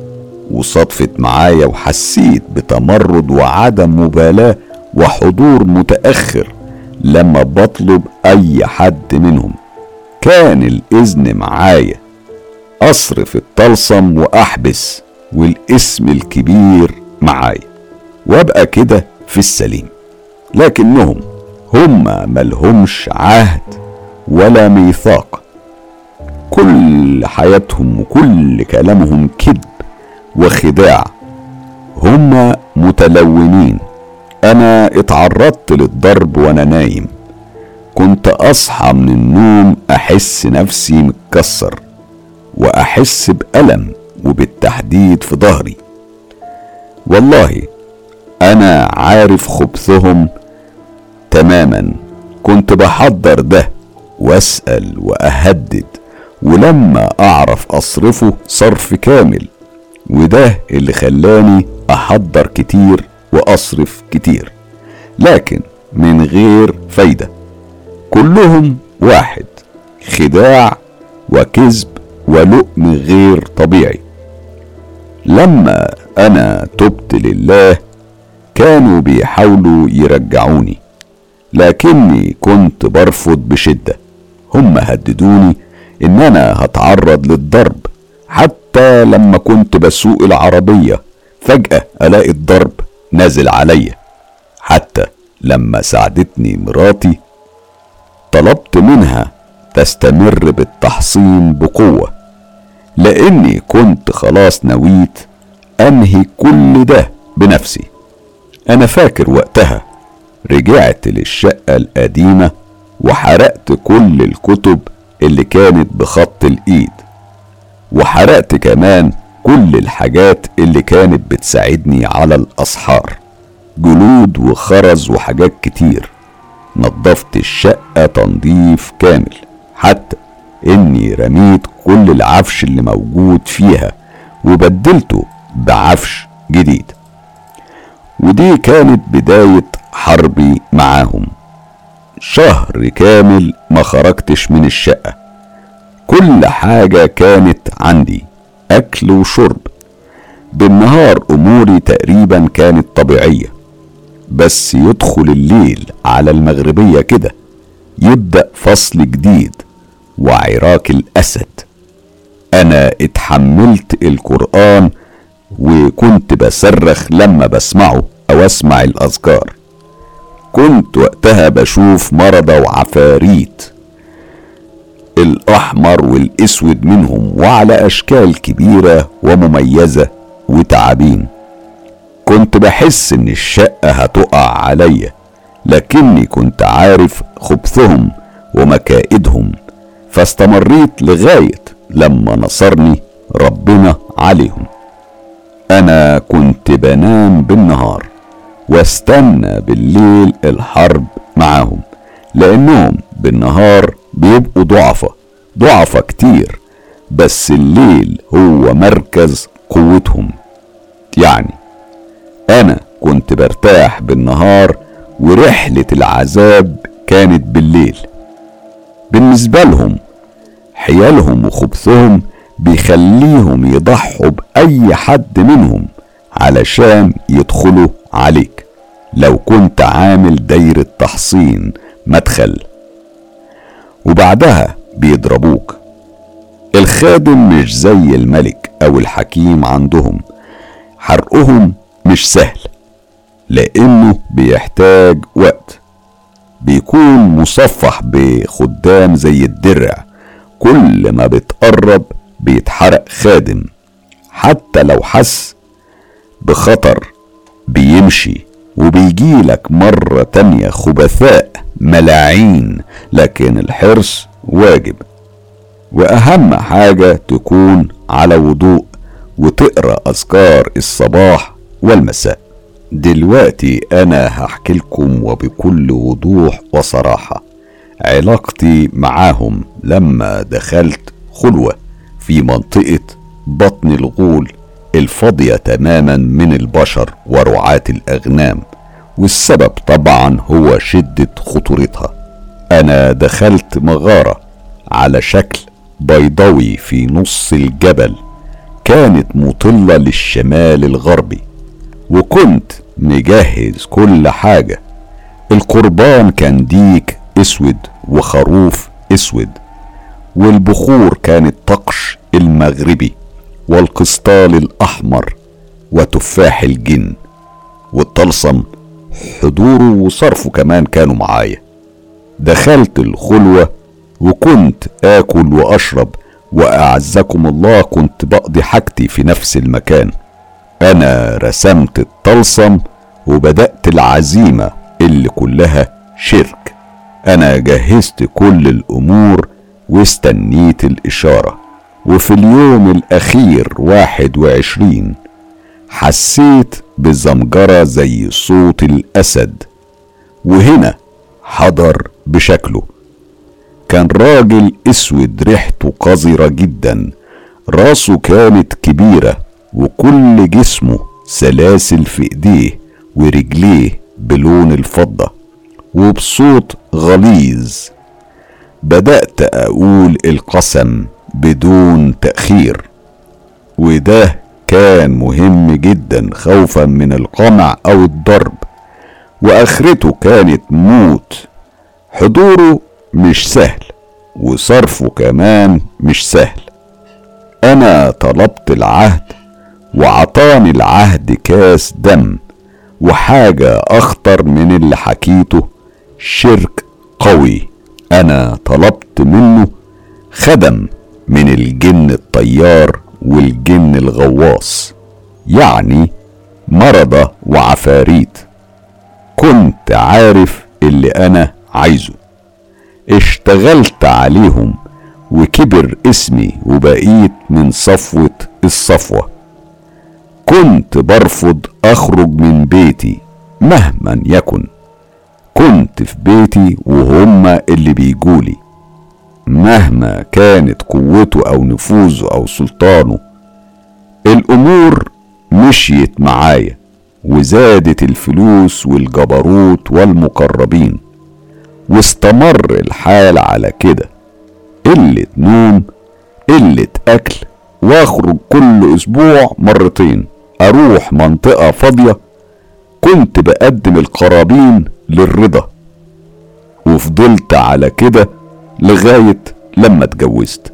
وصدفت معايا وحسيت بتمرد وعدم مبالاة وحضور متأخر لما بطلب أي حد منهم. كان الإذن معايا. أصرف الطلسم وأحبس والاسم الكبير معايا. وأبقى كده في السليم. لكنهم هم ملهمش عهد ولا ميثاق. كل حياتهم وكل كلامهم كذب وخداع. هم متلونين. أنا اتعرضت للضرب وأنا نايم. كنت أصحى من النوم أحس نفسي متكسر وأحس بألم وبالتحديد في ظهري. والله أنا عارف خبثهم تماما. كنت بحضر ده وأسأل وأهدد ولما أعرف أصرفه صرف كامل وده اللي خلاني أحضر كتير وأصرف كتير لكن من غير فايدة. كلهم واحد خداع وكذب ولؤم غير طبيعي. لما أنا تبت لله كانوا بيحاولوا يرجعوني لكني كنت برفض بشدة. هم هددوني إن أنا هتعرض للضرب حتى لما كنت بسوق العربية فجأة ألاقي الضرب نازل عليا. حتى لما ساعدتني مراتي طلبت منها تستمر بالتحصين بقوة. لأني كنت خلاص نويت أنهي كل ده بنفسي. أنا فاكر وقتها رجعت للشقة القديمة وحرقت كل الكتب اللي كانت بخط الإيد. وحرقت كمان كل الحاجات اللي كانت بتساعدني على الأسحار. جلود وخرز وحاجات كتير. نظفت الشقة تنظيف كامل حتى إني رميت كل العفش اللي موجود فيها وبدلته بعفش جديد. ودي كانت بداية حربي معاهم. شهر كامل ما خرجتش من الشقة. كل حاجة كانت عندي أكل وشرب. بالنهار أموري تقريبا كانت طبيعية. بس يدخل الليل على المغربية كده يبدأ فصل جديد وعراك الأسد. أنا اتحملت القرآن وكنت بصرخ لما بسمعه أو أسمع الأذكار. كنت وقتها بشوف مرضى وعفاريت. الأحمر والأسود منهم وعلى أشكال كبيرة ومميزة وتعابين. كنت بحس إن الشقة هتقع عليا لكني كنت عارف خبثهم ومكائدهم فاستمريت لغاية لما نصرني ربنا عليهم. أنا كنت بنام بالنهار واستنى بالليل الحرب معاهم لأنهم بالنهار بيبقوا ضعفة ضعفة كتير بس الليل هو مركز قوتهم. يعني أنا كنت برتاح بالنهار ورحلة العذاب كانت بالليل. بالنسبة لهم حيالهم وخبثهم بيخليهم يضحوا بأي حد منهم علشان يدخلوا عليك. لو كنت عامل دايرة تحصين مدخل. وبعدها بيضربوك. الخادم مش زي الملك أو الحكيم عندهم. حرقهم مش سهل لأنه بيحتاج وقت. بيكون مصفح بخدام زي الدرع كل ما بتقرب بيتحرق خادم. حتى لو حس بخطر بيمشي وبيجيلك مرة تانية خبثاء ملاعين لكن الحرص واجب. وأهم حاجة تكون على وضوء وتقرأ أذكار الصباح والمساء. دلوقتي أنا هحكي لكم وبكل وضوح وصراحة. علاقتي معاهم لما دخلت خلوة في منطقة بطن الغول الفاضية تماما من البشر ورعاة الأغنام والسبب طبعا هو شدة خطورتها. أنا دخلت مغارة على شكل بيضاوي في نص الجبل كانت مطلة للشمال الغربي. وكنت مجهز كل حاجة. القربان كان ديك أسود وخروف أسود والبخور كانت طقش المغربي والقسطال الأحمر وتفاح الجن والطلسم حضوره وصرفه كمان كانوا معايا. دخلت الخلوة وكنت آكل وأشرب وأعزكم الله كنت بقضي حاجتي في نفس المكان. أنا رسمت الطلسم وبدأت العزيمة اللي كلها شرك. أنا جهزت كل الأمور واستنيت الإشارة. وفي اليوم الأخير واحد وعشرين حسيت بزمجرة زي صوت الأسد. وهنا حضر بشكله. كان راجل أسود ريحته قذرة جدا. راسه كانت كبيرة. وكل جسمه سلاسل في ايديه ورجليه بلون الفضة وبصوت غليظ. بدأت أقول القسم بدون تأخير وده كان مهم جدا خوفا من القمع أو الضرب وآخرته كانت موت. حضوره مش سهل وصرفه كمان مش سهل. أنا طلبت العهد وعطاني العهد كاس دم وحاجة أخطر من اللي حكيته شرك قوي. أنا طلبت منه خدم من الجن الطيار والجن الغواص يعني مرضى وعفاريت. كنت عارف اللي أنا عايزه. اشتغلت عليهم وكبر اسمي وبقيت من صفوة الصفوة. كنت برفض أخرج من بيتي مهما يكن. كنت في بيتي وهما اللي بيجولي. مهما كانت قوته أو نفوذه أو سلطانه الأمور مشيت معايا وزادت الفلوس والجبروت والمقربين. واستمر الحال على كده. قلة نوم قلة أكل وأخرج كل أسبوع مرتين. أروح منطقة فاضية كنت بقدم القرابين للرضا وفضلت على كده لغاية لما اتجوزت.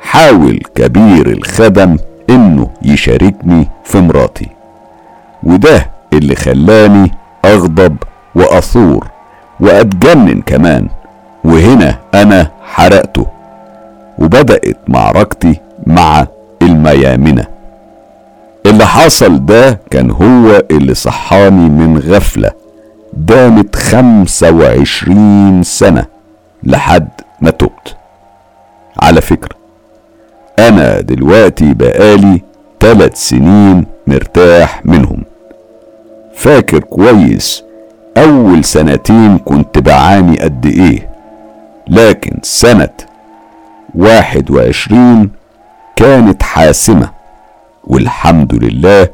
حاول كبير الخدم إنه يشاركني في مراتي وده اللي خلاني أغضب وأثور وأتجنن كمان وهنا أنا حرقته وبدأت معركتي مع الميامنة. اللي حصل. ده كان هو اللي صحاني من غفلة. دامت خمسة وعشرين سنة لحد ما تبت. على فكرة أنا دلوقتي بقالي تلات سنين مرتاح منهم. فاكر كويس أول سنتين كنت بعاني قد إيه. لكن سنة واحد وعشرين كانت حاسمة. والحمد لله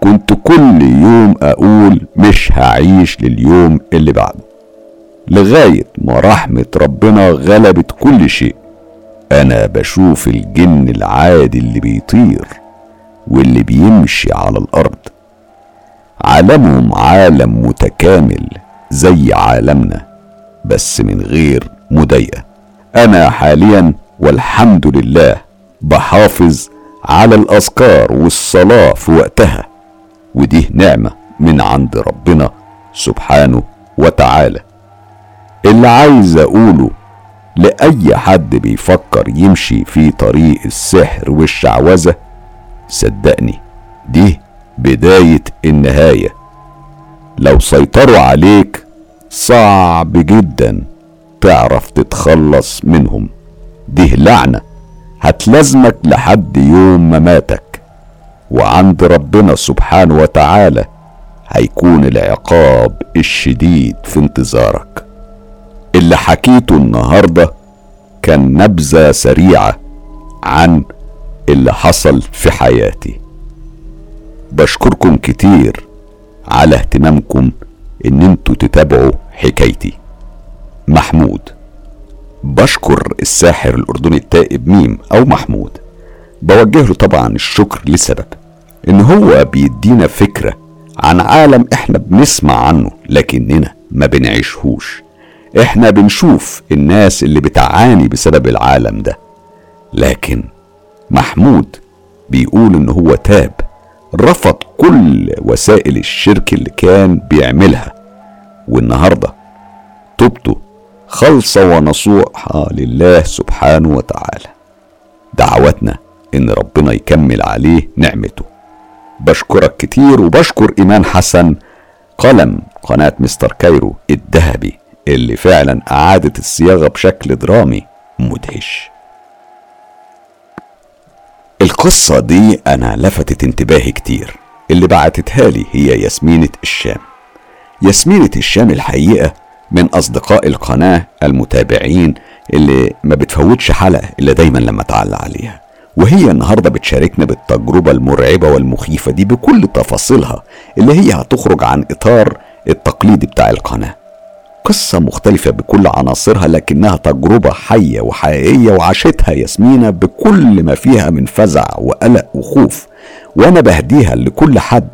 كنت كل يوم أقول مش هعيش لليوم اللي بعده. لغاية ما رحمة ربنا غلبت كل شيء أنا بشوف الجن العادي اللي بيطير واللي بيمشي على الأرض. عالمهم عالم متكامل زي عالمنا بس من غير مضايقة. أنا حاليا والحمد لله بحافظ على الأذكار والصلاة في وقتها. ودي نعمة من عند ربنا سبحانه وتعالى. اللي عايز أقوله لأي حد بيفكر يمشي في طريق السحر والشعوذة صدقني دي بداية النهاية. لو سيطروا عليك صعب جدا تعرف تتخلص منهم. دي لعنة هتلازمك لحد يوم مماتك وعند ربنا سبحانه وتعالى هيكون العقاب الشديد في انتظارك. اللي حكيته النهارده كان نبذة سريعة عن اللي حصل في حياتي. بشكركم كتير على اهتمامكم إن أنتوا تتابعوا حكايتي. محمود بشكر الساحر الأردني التائب ميم أو محمود. بوجه له طبعا الشكر لسبب إن هو بيدينا فكرة عن عالم إحنا بنسمع عنه لكننا ما بنعيشهوش. إحنا بنشوف الناس اللي بتعاني بسبب العالم ده. لكن محمود بيقول إن هو تاب رفض كل وسائل الشرك اللي كان بيعملها. والنهاردة توبته خالصه ونصوحه لله سبحانه وتعالى. دعوتنا إن ربنا يكمل عليه نعمته. بشكرك كتير وبشكر إيمان حسن. قلم قناة مستر كايرو الذهبي اللي فعلا أعادت الصياغة بشكل درامي مدهش. القصة دي أنا لفتت انتباهي كتير. اللي بعتتها لي هي ياسمينة الشام. ياسمينة الشام الحقيقة من أصدقاء القناة المتابعين اللي ما بتفوتش حلقة إلا دايما لما تعلق عليها. وهي النهارده بتشاركنا بالتجربة المرعبة والمخيفة دي بكل تفاصيلها اللي هي هتخرج عن إطار التقليدي بتاع القناة. قصة مختلفة بكل عناصرها لكنها تجربة حية وحقيقية وعاشتها ياسمينة بكل ما فيها من فزع وقلق وخوف. وأنا بهديها لكل حد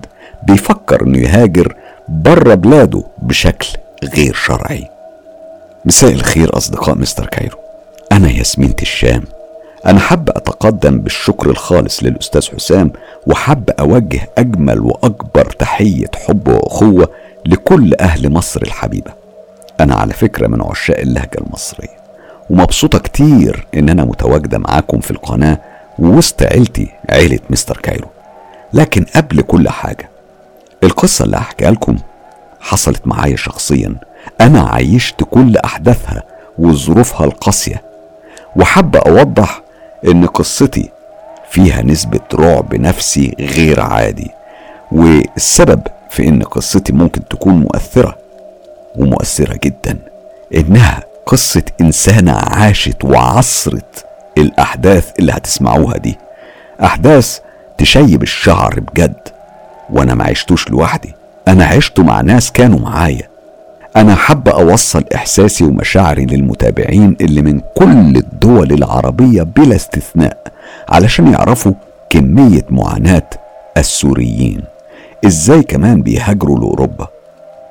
بيفكر إنه يهاجر بره بلاده بشكل غير شرعي. مساء الخير أصدقاء مستر كايرو. أنا ياسمينة الشام أنا حاب أتقدم بالشكر الخالص للأستاذ حسام وحاب أوجه أجمل وأكبر تحية حب وأخوة لكل أهل مصر الحبيبة. أنا على فكرة من عشاق اللهجة المصرية ومبسوطة كتير إن أنا متواجدة معاكم في القناة ووسط عيلتي عيلة مستر كايرو. لكن قبل كل حاجة القصة اللي هحكيها لكم حصلت معايا شخصيا. أنا عايشت كل أحداثها وظروفها القاسية. وحابة أوضح إن قصتي فيها نسبة رعب نفسي غير عادي. والسبب في إن قصتي ممكن تكون مؤثرة ومؤثرة جدا إنها قصة إنسانة عاشت وعصرت الأحداث اللي هتسمعوها دي. أحداث تشيب الشعر بجد وأنا ما عشتوش لوحدي. أنا عشت مع ناس كانوا معايا. أنا حابة أوصل إحساسي ومشاعري للمتابعين اللي من كل الدول العربية بلا استثناء علشان يعرفوا كمية معاناة السوريين. إزاي كمان بيهاجروا لأوروبا؟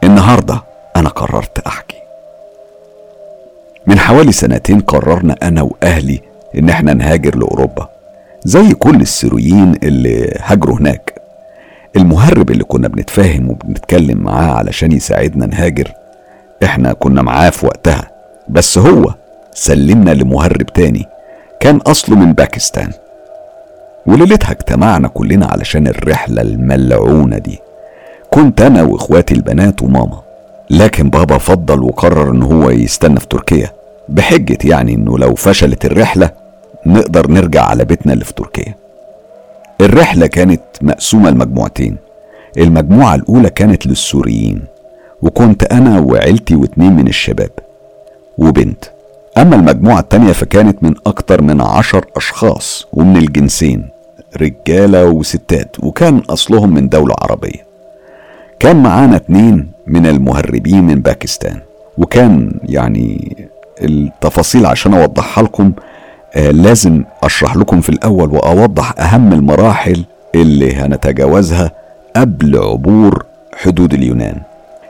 النهاردة أنا قررت أحكي. من حوالي سنتين قررنا أنا وأهلي إن إحنا نهاجر لأوروبا زي كل السوريين اللي هاجروا هناك. المهرب اللي كنا بنتفاهم وبنتكلم معاه علشان يساعدنا نهاجر إحنا كنا معاه في وقتها. بس هو سلمنا لمهرب تاني كان أصله من باكستان. وليلتها اجتمعنا كلنا علشان الرحلة الملعونة دي. كنت أنا وإخواتي البنات وماما. لكن بابا فضل وقرر إن هو يستنى في تركيا بحجة يعني إنه لو فشلت الرحلة نقدر نرجع على بيتنا اللي في تركيا. الرحلة كانت مقسومة لمجموعتين. المجموعة الأولى كانت للسوريين وكنت أنا وعيلتي واتنين من الشباب وبنت. أما المجموعة التانية فكانت من أكتر من عشر أشخاص ومن الجنسين رجالة وستات وكان أصلهم من دولة عربية. كان معانا اتنين من المهربين من باكستان وكان يعني التفاصيل عشان أوضحها لكم لازم أشرح لكم في الأول وأوضح أهم المراحل اللي هنتجاوزها قبل عبور حدود اليونان.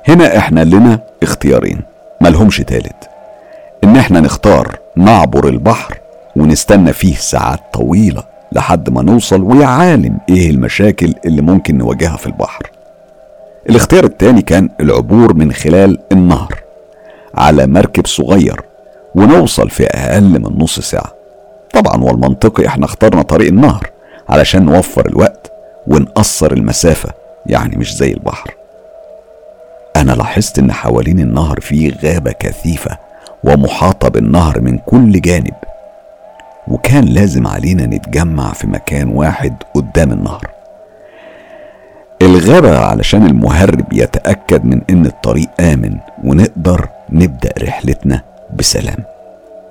هنا إحنا لنا اختيارين ملهمش تالت. إن إحنا نختار نعبر البحر ونستنى فيه ساعات طويلة لحد ما نوصل ويا عالم إيه المشاكل اللي ممكن نواجهها في البحر. الاختيار التاني كان العبور من خلال النهر على مركب صغير ونوصل في أقل من نص ساعة. طبعا والمنطقي إحنا اخترنا طريق النهر علشان نوفر الوقت ونقصر المسافة يعني مش زي البحر. أنا لاحظت إن حوالين النهر في غابة كثيفة ومحاطة بالنهر من كل جانب وكان لازم علينا نتجمع في مكان واحد قدام النهر. الغابة علشان المهرب يتأكد من إن الطريق آمن ونقدر نبدأ رحلتنا بسلام.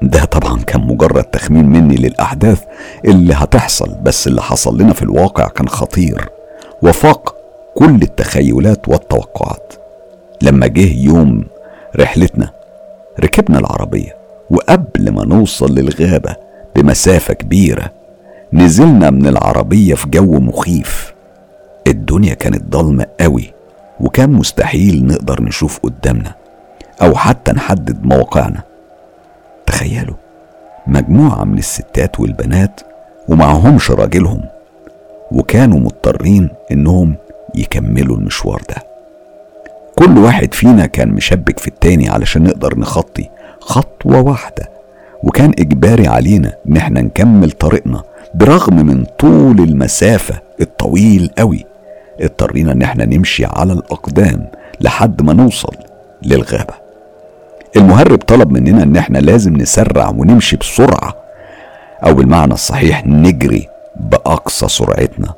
ده طبعا كان مجرد تخمين مني للأحداث اللي هتحصل بس اللي حصل لنا في الواقع كان خطير. وفاق كل التخيلات والتوقعات. لما جه يوم رحلتنا ركبنا العربية وقبل ما نوصل للغابة بمسافة كبيرة نزلنا من العربية في جو مخيف. الدنيا كانت ضلمة قوي وكان مستحيل نقدر نشوف قدامنا أو حتى نحدد مواقعنا. تخيلوا. مجموعة من الستات والبنات ومعهمش راجلهم وكانوا مضطرين إنهم يكملوا المشوار ده. كل واحد فينا كان مشبك في التاني علشان نقدر نخطي خطوة واحدة وكان إجباري علينا إن إحنا نكمل طريقنا برغم من طول المسافة الطويل قوي. اضطرينا إن إحنا نمشي على الأقدام لحد ما نوصل للغابة. المهرب طلب مننا إن إحنا لازم نسرع ونمشي بسرعة. أو بالمعنى الصحيح نجري بأقصى سرعتنا.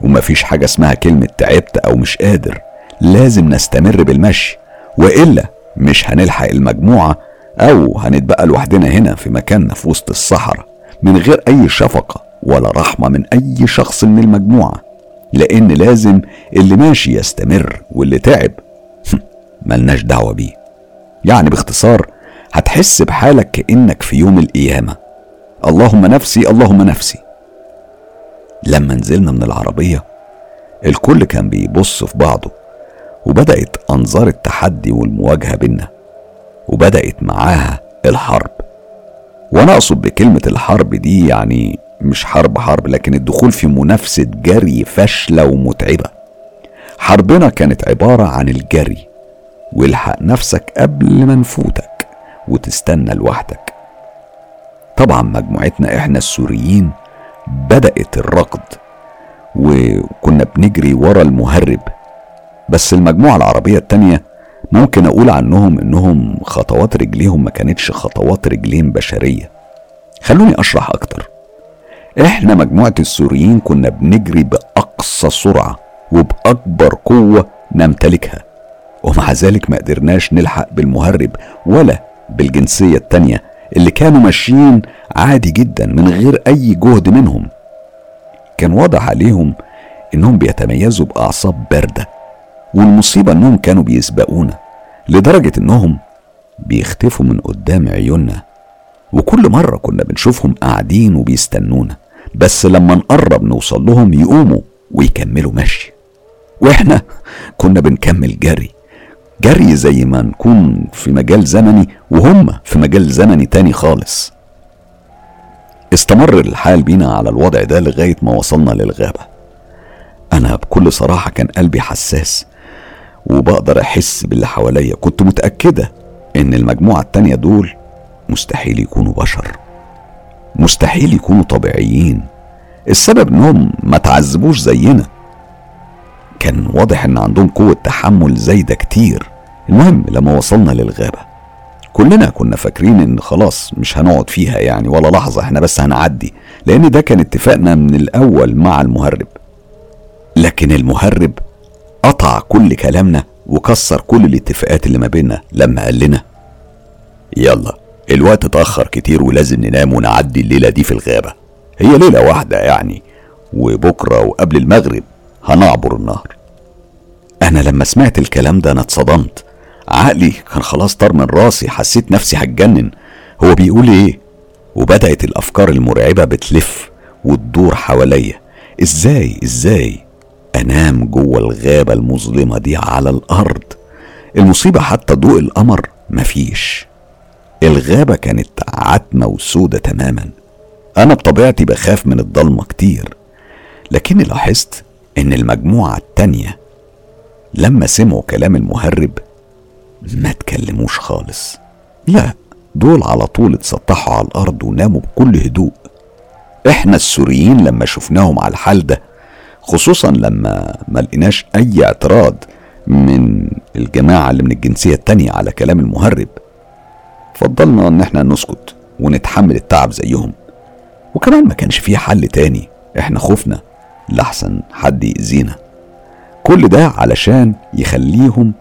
ومفيش حاجة اسمها كلمة تعبت أو مش قادر. لازم نستمر بالمشي. وإلا مش هنلحق المجموعة أو هنتبقى لوحدنا هنا في مكاننا في وسط الصحراء من غير أي شفقة ولا رحمة من أي شخص من المجموعة. لأن لازم اللي ماشي يستمر واللي تعب ملناش دعوة بيه. يعني باختصار هتحس بحالك كأنك في يوم القيامة. اللهم نفسي اللهم نفسي. لما نزلنا من العربية الكل كان بيبص في بعضه وبدأت أنظار التحدي والمواجهة بينا وبدأت معاها الحرب. وأنا أقصد بكلمة الحرب دي يعني مش حرب حرب لكن الدخول في منافسة جري فاشلة ومتعبة. حربنا كانت عبارة عن الجري. والحق نفسك قبل ما نفوتك وتستنى لوحدك. طبعا مجموعتنا إحنا السوريين بدأت الركض وكنا بنجري ورا المهرب. بس المجموعة العربية التانية ممكن أقول عنهم إنهم خطوات رجليهم ما كانتش خطوات رجلين بشرية. خلوني أشرح أكتر. إحنا مجموعة السوريين كنا بنجري بأقصى سرعة وبأكبر قوة نمتلكها. ومع ذلك ما قدرناش نلحق بالمهرب ولا بالجنسية التانية اللي كانوا ماشيين عادي جدا من غير أي جهد منهم. كان واضح عليهم إنهم بيتميزوا بأعصاب باردة والمصيبة إنهم كانوا بيسبقونا لدرجة إنهم بيختفوا من قدام عيوننا. وكل مرة كنا بنشوفهم قاعدين وبيستنونا بس لما نقرب نوصل لهم يقوموا ويكملوا مشي. وإحنا كنا بنكمل جري. جري زي ما نكون في مجال زمني وهم في مجال زمني تاني خالص. استمر الحال بينا على الوضع ده لغاية ما وصلنا للغابة. أنا بكل صراحة كان قلبي حساس وبقدر أحس باللي حواليا. كنت متأكدة إن المجموعة التانية دول مستحيل يكونوا بشر. مستحيل يكونوا طبيعيين. السبب إنهم ما تعذبوش زينا. كان واضح إن عندهم قوة تحمل زايدة كتير. المهم لما وصلنا للغابة كلنا كنا فاكرين إن خلاص مش هنقعد فيها يعني ولا لحظة إحنا بس هنعدي لأن ده كان اتفاقنا من الأول مع المهرب. لكن المهرب قطع كل كلامنا وكسر كل الاتفاقات اللي ما بيننا لما قال لنا يلا الوقت اتأخر كتير ولازم ننام ونعدي الليلة دي في الغابة. هي ليلة واحدة يعني وبكرة وقبل المغرب. هنعبر النهر. أنا لما سمعت الكلام ده أنا اتصدمت. عقلي كان خلاص طار من راسي حسيت نفسي هتجنن. هو بيقول إيه؟ وبدأت الأفكار المرعبة بتلف وتدور حواليا. إزاي؟ إزاي؟ أنام جوه الغابة المظلمة دي على الأرض. المصيبة حتى ضوء القمر مفيش. الغابة كانت عتمة وسودة تماما. أنا بطبيعتي بخاف من الضلمة كتير. لكني لاحظت إن المجموعة التانية لما سمعوا كلام المهرب ما تكلموش خالص. لا دول على طول اتسطحوا على الأرض وناموا بكل هدوء. إحنا السوريين لما شفناهم على الحال ده خصوصا لما ما لقيناش أي اعتراض من الجماعة اللي من الجنسية التانية على كلام المهرب. فضلنا إن إحنا نسكت ونتحمل التعب زيهم. وكمان ما كانش فيه حل تاني. إحنا خفنا. لحسن حد يأذينا. كل ده علشان يخليهم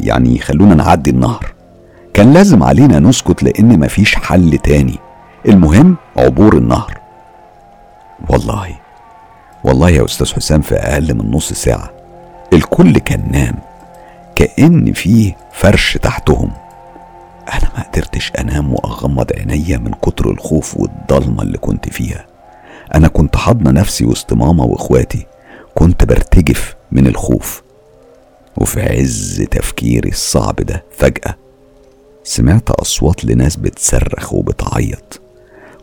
يعني يخلونا نعدي النهر. كان لازم علينا نسكت لأن مفيش حل تاني. المهم عبور النهر. والله والله يا أستاذ حسام في أقل من نص ساعة. الكل كان نام. كأن فيه فرش تحتهم. أنا ما قدرتش أنام وأغمض عينيا من كتر الخوف والضلمة اللي كنت فيها. أنا كنت حاضنة نفسي وسط ماما وإخواتي. كنت برتجف من الخوف. وفي عز تفكيري الصعب ده فجأة سمعت أصوات لناس بتصرخ وبتعيط.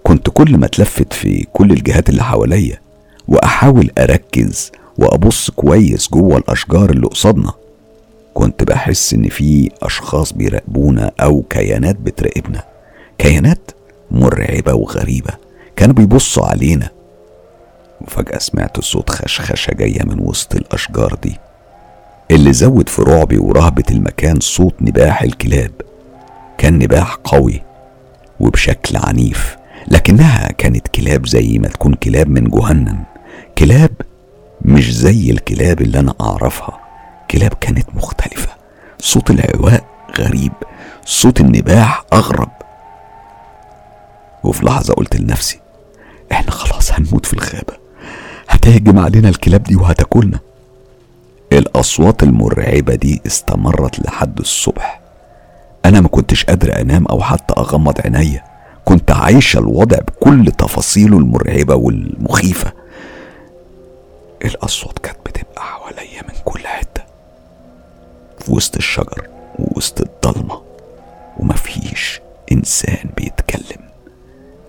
كنت كل ما اتلفت في كل الجهات اللي حواليا وأحاول أركز وأبص كويس جوه الأشجار اللي قصادنا كنت بحس إن في أشخاص بيراقبونا أو كيانات بتراقبنا. كيانات مرعبة وغريبة. كانوا بيبصوا علينا. وفجأة سمعت صوت خشخشة جاية من وسط الأشجار دي اللي زود في رعبي ورهبة المكان صوت نباح الكلاب. كان نباح قوي وبشكل عنيف لكنها كانت كلاب زي ما تكون كلاب من جهنم. كلاب مش زي الكلاب اللي أنا أعرفها. كلاب كانت مختلفة صوت العواء غريب صوت النباح أغرب. وفي لحظة قلت لنفسي إحنا خلاص هنموت في الغابة. هتهجم علينا الكلاب دي وهتاكلنا. الأصوات المرعبة دي استمرت لحد الصبح. أنا ما كنتش قادر أنام أو حتى أغمض عينيا كنت عايشة الوضع بكل تفاصيله المرعبة والمخيفة. الأصوات كانت بتبقى حواليا من كل حتة. في وسط الشجر ووسط الضلمة. ومفيش إنسان بيتكلم.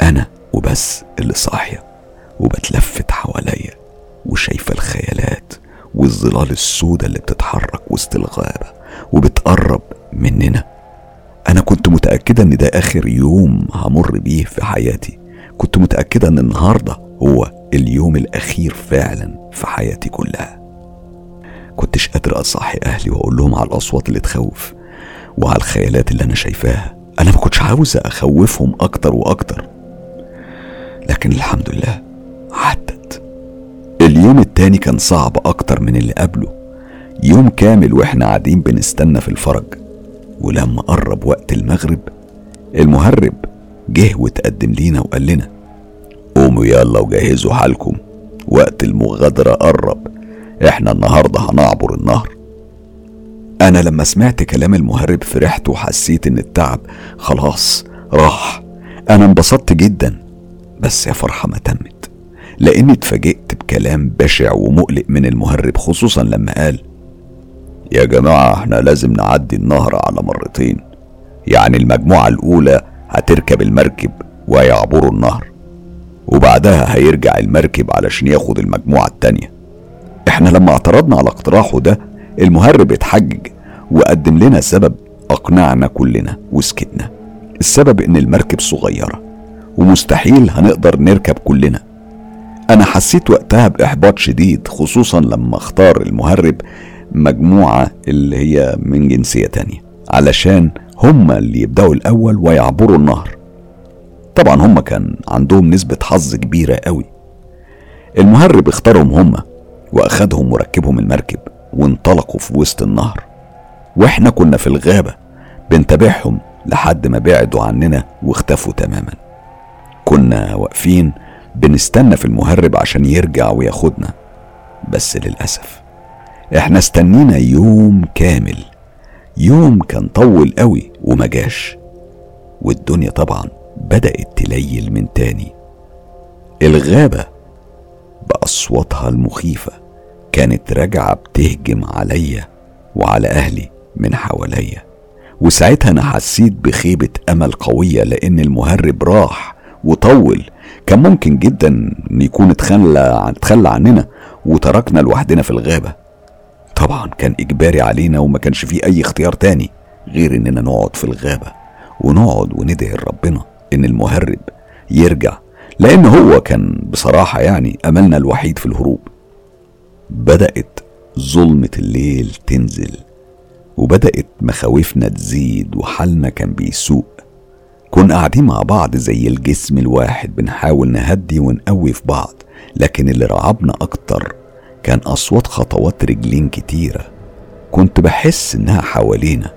أنا وبس اللي صاحية وبتلفت حواليا. وشايفة الخيالات والظلال السوداء اللي بتتحرك وسط الغابة وبتقرب مننا. أنا كنت متأكدة إن ده آخر يوم همر بيه في حياتي. كنت متأكدة إن النهاردة هو اليوم الأخير فعلا في حياتي كلها. كنتش قادر أصحي أهلي وأقول لهم على الأصوات اللي تخوف وعلى الخيالات اللي أنا شايفاها. أنا ما كنتش عاوز أخوفهم أكتر وأكتر. لكن الحمد لله عدت. اليوم التاني كان صعب أكتر من اللي قبله. يوم كامل وإحنا قاعدين بنستنى في الفرج ولما قرب وقت المغرب المهرب جه وتقدم لينا وقال لنا قوموا يلا وجهزوا حالكم. وقت المغادرة قرب إحنا النهاردة هنعبر النهر. أنا لما سمعت كلام المهرب فرحت وحسيت إن التعب خلاص راح. أنا انبسطت جدا بس يا فرحة ما تمت. لأني اتفاجئت بكلام بشع ومقلق من المهرب خصوصا لما قال يا جماعة إحنا لازم نعدي النهر على مرتين. يعني المجموعة الأولى هتركب المركب ويعبروا النهر وبعدها هيرجع المركب علشان ياخد المجموعة التانية. إحنا لما اعترضنا على اقتراحه ده المهرب اتحجج وقدم لنا سبب أقنعنا كلنا وسكتنا. السبب إن المركب صغيرة ومستحيل هنقدر نركب كلنا. أنا حسيت وقتها بإحباط شديد خصوصا لما اختار المهرب مجموعة اللي هي من جنسية تانية علشان هما اللي يبدأوا الأول ويعبروا النهر. طبعا هما كان عندهم نسبة حظ كبيرة قوي. المهرب اختارهم هما وأخدهم وركبهم المركب وانطلقوا في وسط النهر. وإحنا كنا في الغابة بنتابعهم لحد ما بعدوا عننا واختفوا تماما. كنا واقفين بنستنى في المهرب عشان يرجع وياخدنا. بس للأسف إحنا استنينا يوم كامل. يوم كان طول قوي وما جاش. والدنيا طبعا بدأت تليل من تاني. الغابة بأصواتها المخيفة كانت راجعة بتهجم عليا وعلى أهلي من حواليا. وساعتها أنا حسيت بخيبة أمل قوية لأن المهرب راح وطول كان ممكن جدا إن يكون اتخلى اتخلى عننا وتركنا لوحدنا في الغابة. طبعا كان إجباري علينا وما كانش فيه أي اختيار تاني غير إننا نقعد في الغابة ونقعد وندعي لربنا إن المهرب يرجع لأن هو كان بصراحة يعني أملنا الوحيد في الهروب. بدأت ظلمة الليل تنزل وبدأت مخاوفنا تزيد وحالنا كان بيسوء. كنا قاعدين مع بعض زي الجسم الواحد بنحاول نهدي ونقوي في بعض لكن اللي رعبنا أكتر كان أصوات خطوات رجلين كتيرة. كنت بحس إنها حوالينا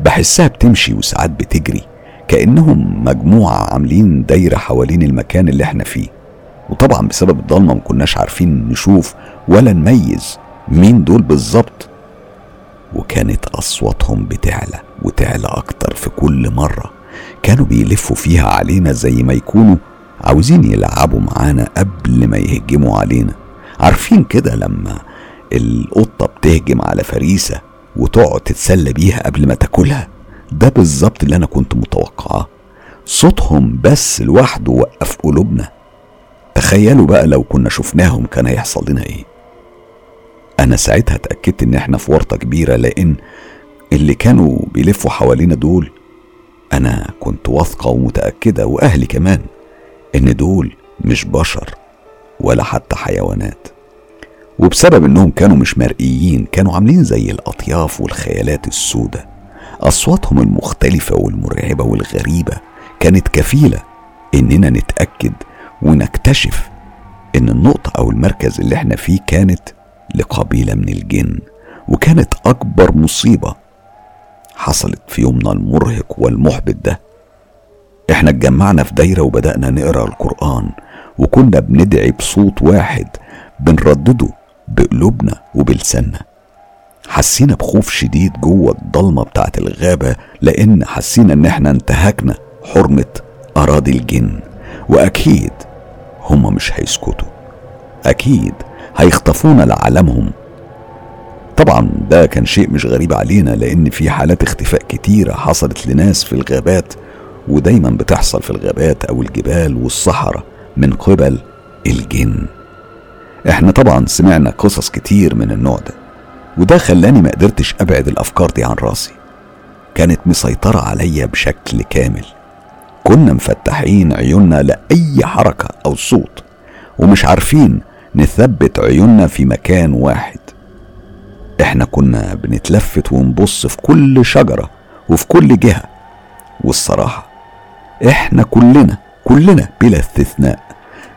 بحسها بتمشي وساعات بتجري كأنهم مجموعة عاملين دايرة حوالين المكان اللي إحنا فيه. وطبعا بسبب الضلمة مكناش عارفين نشوف ولا نميز مين دول بالظبط. وكانت أصواتهم بتعلى وتعلى أكتر في كل مرة. كانوا بيلفوا فيها علينا زي ما يكونوا. عاوزين يلعبوا معانا قبل ما يهجموا علينا. عارفين كده لما القطة بتهجم على فريسة وتقعد تتسلى بيها قبل ما تاكلها؟ ده بالظبط اللي أنا كنت متوقعاه صوتهم بس لوحده وقف قلوبنا. تخيلوا بقى لو كنا شفناهم كان هيحصل لنا إيه. أنا ساعتها اتأكدت إن إحنا في ورطة كبيرة لأن اللي كانوا بيلفوا حوالينا دول أنا كنت واثقة ومتأكدة وأهلي كمان إن دول مش بشر ولا حتى حيوانات. وبسبب إنهم كانوا مش مرئيين كانوا عاملين زي الأطياف والخيالات السوداء أصواتهم المختلفة والمرعبة والغريبة كانت كفيلة إننا نتأكد ونكتشف إن النقطة أو المركز اللي إحنا فيه كانت لقبيلة من الجن وكانت أكبر مصيبة حصلت في يومنا المرهق والمحبط ده. إحنا اتجمعنا في دايرة وبدأنا نقرأ القرآن وكنا بندعي بصوت واحد بنردده بقلوبنا وبلساننا. حسينا بخوف شديد جوه الضلمة بتاعت الغابة لأن حسينا إن إحنا انتهكنا حرمة أراضي الجن. وأكيد هما مش هيسكتوا. أكيد هيخطفونا لعالمهم طبعا ده كان شيء مش غريب علينا لأن في حالات اختفاء كتيرة حصلت لناس في الغابات ودايما بتحصل في الغابات أو الجبال والصحراء من قبل الجن. إحنا طبعا سمعنا قصص كتير من النوع ده وده خلاني ما قدرتش أبعد الأفكار دي عن راسي. كانت مسيطرة عليا بشكل كامل. كنا مفتحين عيوننا لأي حركة أو صوت ومش عارفين نثبت عيوننا في مكان واحد. إحنا كنا بنتلفت ونبص في كل شجرة وفي كل جهة. والصراحة إحنا كلنا كلنا بلا استثناء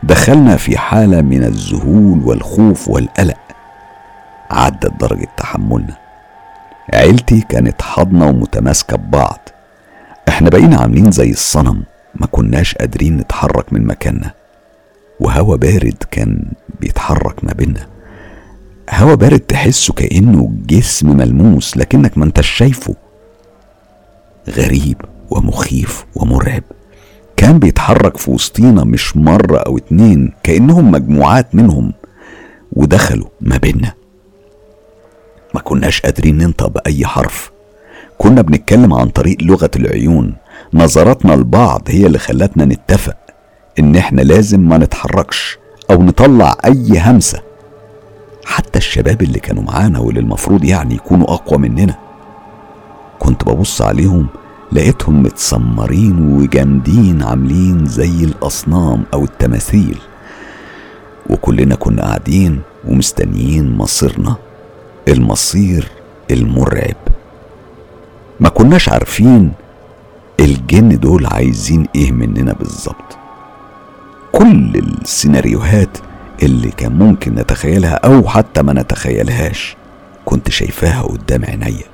دخلنا في حالة من الذهول والخوف والقلق. عدت درجة تحملنا. عيلتي كانت حاضنة ومتماسكة ببعض. إحنا بقينا عاملين زي الصنم ما كناش قادرين نتحرك من مكاننا. وهوا بارد كان بيتحرك ما بينا هوا بارد تحسه كأنه جسم ملموس لكنك ما انتش شايفه. غريب ومخيف ومرعب. كان بيتحرك في وسطينا مش مرة أو اتنين كأنهم مجموعات منهم ودخلوا ما بينا ما كناش قادرين ننطق بأي حرف. كنا بنتكلم عن طريق لغة العيون. نظراتنا لبعض هي اللي خلتنا نتفق إن إحنا لازم ما نتحركش أو نطلع أي همسة. حتى الشباب اللي كانوا معانا واللي المفروض يعني يكونوا أقوى مننا. كنت ببص عليهم لقيتهم متسمرين وجامدين عاملين زي الأصنام أو التماثيل. وكلنا كنا قاعدين ومستنيين مصيرنا. المصير المرعب. ما كناش عارفين الجن دول عايزين إيه مننا بالظبط. كل السيناريوهات اللي كان ممكن نتخيلها أو حتى ما نتخيلهاش. كنت شايفاها قدام عينيا.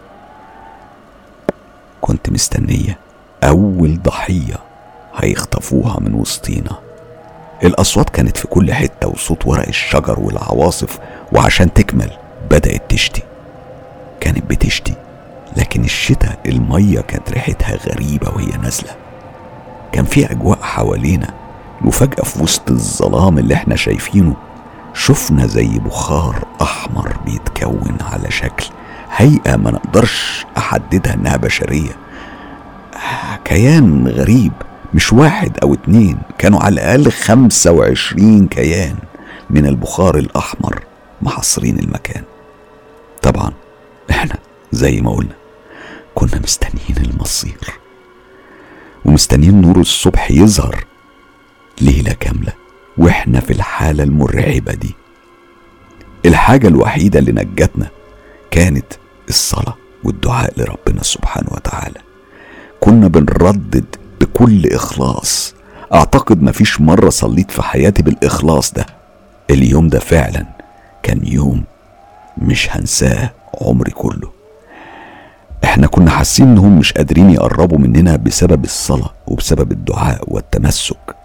كنت مستنية أول ضحية هيخطفوها من وسطينا. الأصوات كانت في كل حتة وصوت ورق الشجر والعواصف وعشان تكمل بدأت تشتي. كانت بتشتي لكن الشتاء المية كانت ريحتها غريبة وهي نازلة. كان في أجواء حوالينا وفجأة في وسط الظلام اللي إحنا شايفينه شفنا زي بخار أحمر بيتكون على شكل هيئة ما نقدرش أحددها إنها بشرية. كيان غريب مش واحد أو اتنين كانوا على الأقل خمسة وعشرين كيان من البخار الأحمر محصرين المكان. طبعا إحنا زي ما قلنا كنا مستنيين المصير. ومستنيين نور الصبح يظهر. ليلة كاملة وإحنا في الحالة المرعبة دي. الحاجة الوحيدة اللي نجتنا كانت الصلاة والدعاء لربنا سبحانه وتعالى. كنا بنردد بكل إخلاص. أعتقد مفيش مرة صليت في حياتي بالإخلاص ده. اليوم ده فعلا كان يوم مش هنساه عمري كله. إحنا كنا حاسين إنهم مش قادرين يقربوا مننا بسبب الصلاة وبسبب الدعاء والتمسك.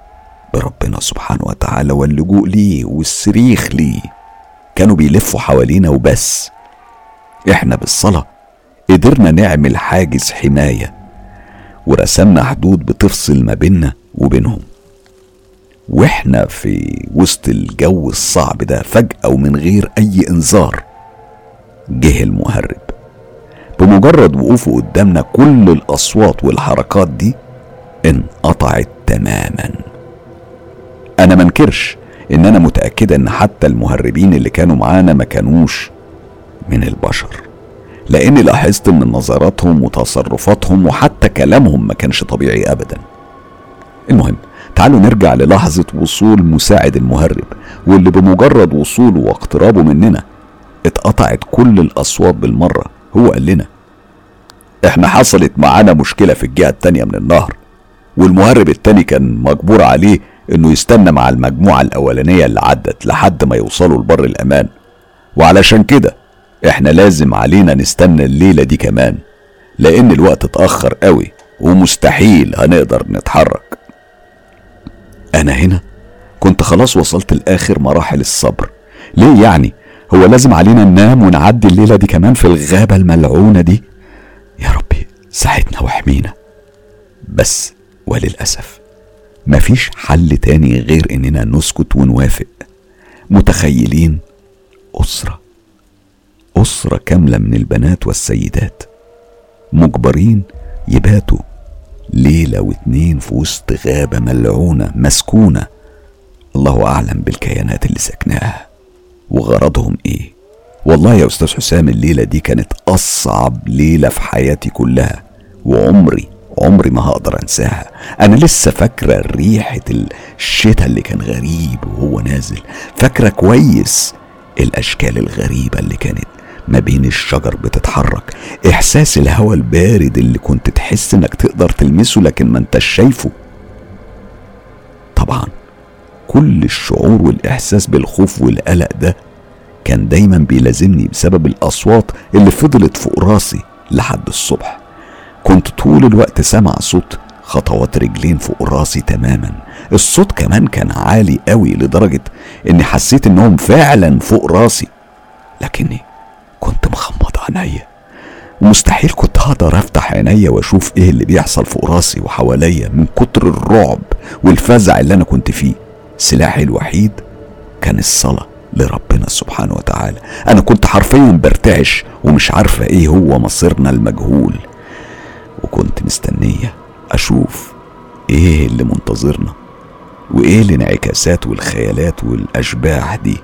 بربنا سبحانه وتعالى واللجوء ليه والصريخ ليه كانوا بيلفوا حوالينا وبس. إحنا بالصلاة قدرنا نعمل حاجز حماية ورسمنا حدود بتفصل ما بيننا وبينهم. وإحنا في وسط الجو الصعب ده فجأة ومن غير أي إنذار جه المهرب. بمجرد وقوفه قدامنا كل الأصوات والحركات دي انقطعت تماما. أنا منكرش إن أنا متأكدة إن حتى المهربين اللي كانوا معانا ما كانوش من البشر. لأني لاحظت إن نظراتهم وتصرفاتهم وحتى كلامهم ما كانش طبيعي ابدا. المهم تعالوا نرجع للحظة وصول مساعد المهرب واللي بمجرد وصوله واقترابه مننا اتقطعت كل الأصوات بالمرة. هو قال لنا إحنا حصلت معانا مشكلة في الجهة التانية من النهر والمهرب التاني كان مجبور عليه إنه يستنى مع المجموعة الأولانية اللي عدت لحد ما يوصلوا لبر الأمان. وعلشان كده إحنا لازم علينا نستنى الليلة دي كمان لأن الوقت اتأخر قوي ومستحيل هنقدر نتحرك. أنا هنا كنت خلاص وصلت لآخر مراحل الصبر. ليه يعني؟ هو لازم علينا ننام ونعدي الليلة دي كمان في الغابة الملعونة دي؟ يا ربي ساعدنا واحمينا بس وللأسف مفيش حل تاني غير إننا نسكت ونوافق. متخيلين؟ أسرة. أسرة كاملة من البنات والسيدات. مجبرين يباتوا ليلة واتنين في وسط غابة ملعونة مسكونة. الله أعلم بالكيانات اللي سكناها وغرضهم إيه؟ والله يا أستاذ حسام الليلة دي كانت أصعب ليلة في حياتي كلها. وعمري عمري ما هقدر انساها. أنا لسه فاكرة ريحة الشتاء اللي كان غريب وهو نازل. فاكرة كويس الأشكال الغريبة اللي كانت ما بين الشجر بتتحرك. إحساس الهواء البارد اللي كنت تحس إنك تقدر تلمسه لكن ما أنتش شايفه. طبعا كل الشعور والإحساس بالخوف والقلق ده كان دايما بيلازمني بسبب الأصوات اللي فضلت فوق راسي لحد الصبح. كنت طول الوقت سامع صوت خطوات رجلين فوق راسي تماما. الصوت كمان كان عالي قوي لدرجة إني حسيت إنهم فعلا فوق راسي. لكني كنت مخمض عينيا ومستحيل كنت هقدر أفتح عينيا وأشوف إيه اللي بيحصل فوق راسي وحواليا من كتر الرعب والفزع اللي أنا كنت فيه. سلاحي الوحيد كان الصلاة لربنا سبحانه وتعالى. أنا كنت حرفيا برتعش ومش عارفة إيه هو مصيرنا المجهول. وكنت مستنية أشوف إيه اللي منتظرنا وإيه الانعكاسات والخيالات والأشباح دي.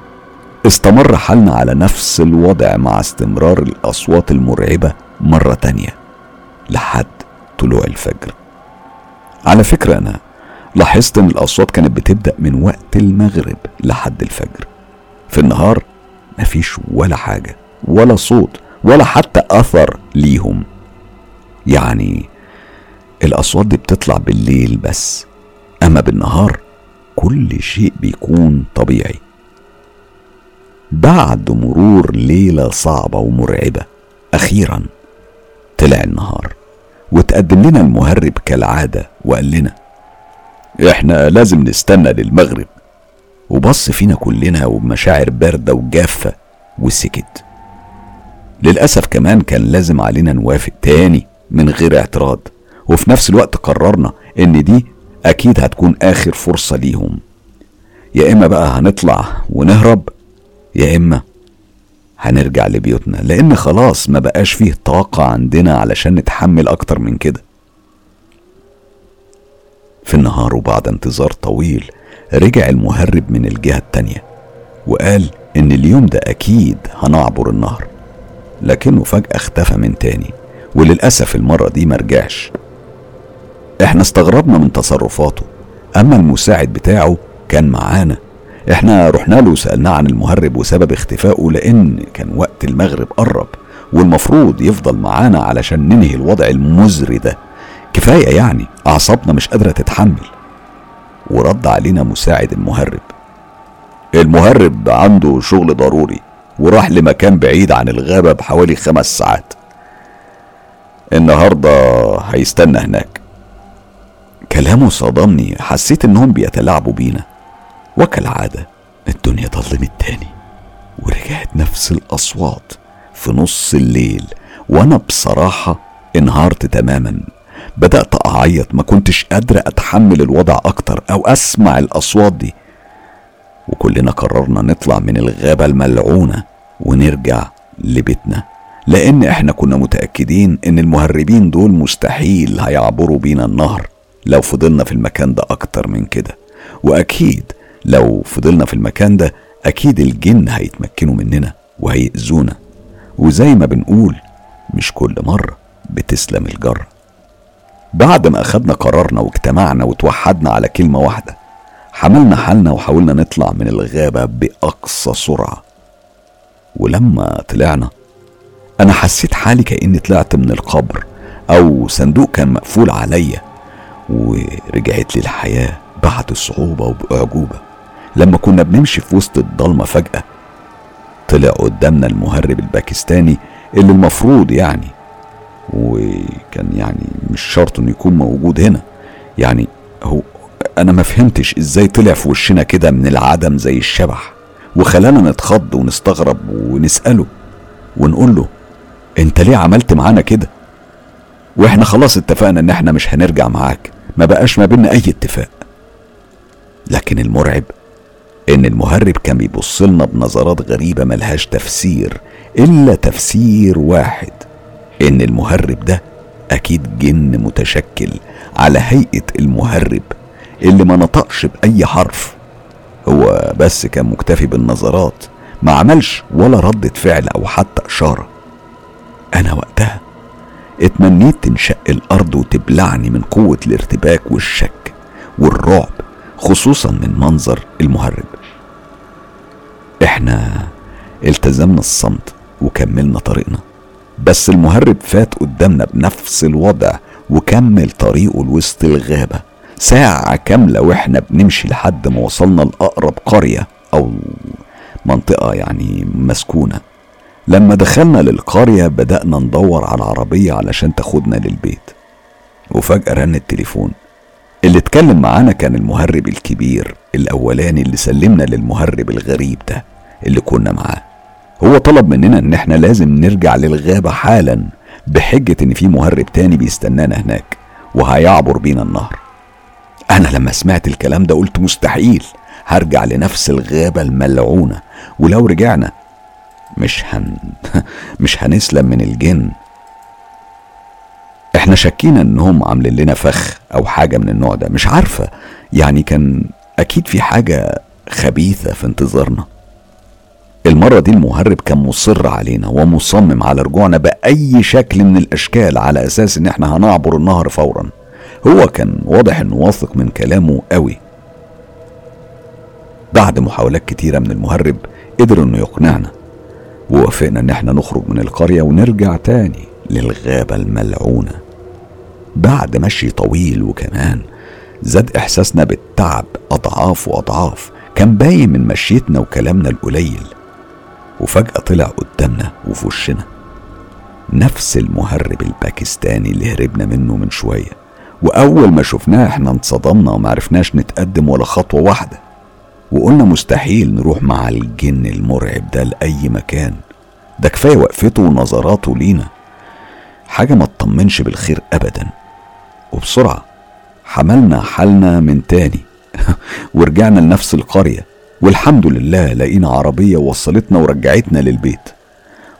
استمر حالنا على نفس الوضع مع استمرار الأصوات المرعبة مرة تانية لحد طلوع الفجر. على فكرة أنا لاحظت إن الأصوات كانت بتبدأ من وقت المغرب لحد الفجر. في النهار مفيش ولا حاجة ولا صوت ولا حتى أثر ليهم. يعني الأصوات دي بتطلع بالليل بس أما بالنهار كل شيء بيكون طبيعي. بعد مرور ليلة صعبة ومرعبة أخيرا طلع النهار وتقدم لنا المهرب كالعادة وقال لنا إحنا لازم نستنى للمغرب. وبص فينا كلنا وبمشاعر باردة وجافة وسكت. للأسف كمان كان لازم علينا نوافق تاني. من غير اعتراض. وفي نفس الوقت قررنا إن دي أكيد هتكون آخر فرصة ليهم. يا إما بقى هنطلع ونهرب يا إما هنرجع لبيوتنا. لأن خلاص ما بقاش فيه طاقة عندنا علشان نتحمل أكتر من كده. في النهار وبعد انتظار طويل رجع المهرب من الجهة التانية وقال إن اليوم ده أكيد هنعبر النهر. لكنه فجأة اختفى من تاني. وللأسف المرة دي مرجعش إحنا استغربنا من تصرفاته أما المساعد بتاعه كان معانا. إحنا رحنا له وسألناه عن المهرب وسبب اختفائه لأن كان وقت المغرب قرب والمفروض يفضل معانا علشان ننهي الوضع المزري ده. كفاية يعني أعصابنا مش قادرة تتحمل. ورد علينا مساعد المهرب. المهرب عنده شغل ضروري وراح لمكان بعيد عن الغابة بحوالي خمس ساعات. النهاردة هيستنى هناك. كلامه صدمني. حسيت إنهم بيتلاعبوا بينا. وكالعادة الدنيا ضلمت تاني. ورجعت نفس الأصوات في نص الليل. وأنا بصراحة انهارت تماما. بدأت أعيط. ما كنتش قادرة أتحمل الوضع أكتر أو أسمع الأصوات دي. وكلنا قررنا نطلع من الغابة الملعونة ونرجع لبيتنا. لأن إحنا كنا متأكدين إن المهربين دول مستحيل هيعبروا بينا النهر لو فضلنا في المكان ده أكتر من كده. وأكيد لو فضلنا في المكان ده أكيد الجن هيتمكنوا مننا وهيأذونا. وزي ما بنقول مش كل مرة بتسلم الجرة بعد ما أخدنا قرارنا واجتمعنا وتوحدنا على كلمة واحدة حملنا حالنا وحاولنا نطلع من الغابة بأقصى سرعة. ولما طلعنا أنا حسيت حالي كأني طلعت من القبر أو صندوق كان مقفول عليا ورجعت لي الحياة بعد صعوبة وبأعجوبة لما كنا بنمشي في وسط الضلمة فجأة طلع قدامنا المهرب الباكستاني اللي المفروض يعني وكان يعني مش شرط إنه يكون موجود هنا. يعني هو أنا ما فهمتش إزاي طلع في وشنا كده من العدم زي الشبح. وخلانا نتخض ونستغرب ونسأله ونقول له انت ليه عملت معانا كده؟ وإحنا خلاص اتفقنا ان إحنا مش هنرجع معاك. ما بقاش ما بينا أي اتفاق. لكن المرعب إن المهرب كان بيبص لنا بنظرات غريبة ملهاش تفسير إلا تفسير واحد إن المهرب ده أكيد جن متشكل على هيئة المهرب اللي ما نطقش بأي حرف. هو بس كان مكتفي بالنظرات ما عملش ولا ردة فعل أو حتى إشارة. أنا وقتها. اتمنيت تنشق الأرض وتبلعني من قوة الارتباك والشك والرعب خصوصا من منظر المهرب. إحنا التزمنا الصمت وكملنا طريقنا بس المهرب فات قدامنا بنفس الوضع وكمل طريقه لوسط الغابة. ساعة كاملة وإحنا بنمشي لحد ما وصلنا لأقرب قرية أو منطقة يعني مسكونة. لما دخلنا للقرية بدأنا ندور على عربية علشان تاخدنا للبيت. وفجأة رن التليفون. اللي اتكلم معانا كان المهرب الكبير الأولاني اللي سلمنا للمهرب الغريب ده اللي كنا معاه. هو طلب مننا إن إحنا لازم نرجع للغابة حالا بحجة إن في مهرب تاني بيستنانا هناك وهيعبر بينا النهر. أنا لما سمعت الكلام ده قلت مستحيل هرجع لنفس الغابة الملعونة ولو رجعنا مش هن مش هنسلم من الجن. إحنا شكينا انهم عاملين لنا فخ أو حاجة من النوع ده مش عارفة. يعني كان أكيد في حاجة خبيثة في انتظارنا. المرة دي المهرب كان مصر علينا ومصمم على رجوعنا بأي شكل من الأشكال على أساس إن إحنا هنعبر النهر فورا. هو كان واضح إنه واثق من كلامه قوي. بعد محاولات كتيرة من المهرب قدر إنه يقنعنا. ووافقنا إن إحنا نخرج من القرية ونرجع تاني للغابة الملعونة. بعد مشي طويل وكمان زاد إحساسنا بالتعب أضعاف وأضعاف. كان باين من مشيتنا وكلامنا القليل. وفجأة طلع قدامنا وفي وشنا نفس المهرب الباكستاني اللي هربنا منه من شوية. وأول ما شفناه إحنا انصدمنا ومعرفناش نتقدم ولا خطوة واحدة. وقلنا مستحيل نروح مع الجن المرعب ده لأي مكان. ده كفاية وقفته ونظراته لينا. حاجة ما تطمنش بالخير ابدا. وبسرعة حملنا حالنا من تاني. ورجعنا لنفس القرية. والحمد لله لقينا عربية وصلتنا ورجعتنا للبيت.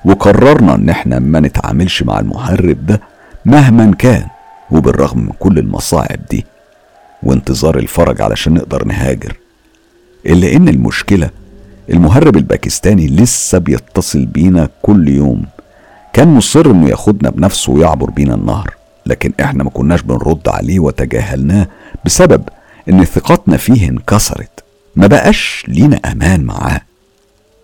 وقررنا إن إحنا ما نتعاملش مع المهرب ده مهما كان. وبالرغم من كل المصاعب دي وانتظار الفرج علشان نقدر نهاجر. إلا إن المشكلة المهرب الباكستاني لسه بيتصل بينا كل يوم. كان مصر إنه ياخدنا بنفسه ويعبر بينا النهر لكن إحنا ما كناش بنرد عليه وتجاهلناه بسبب إن ثقتنا فيه انكسرت ما بقاش لينا أمان معاه.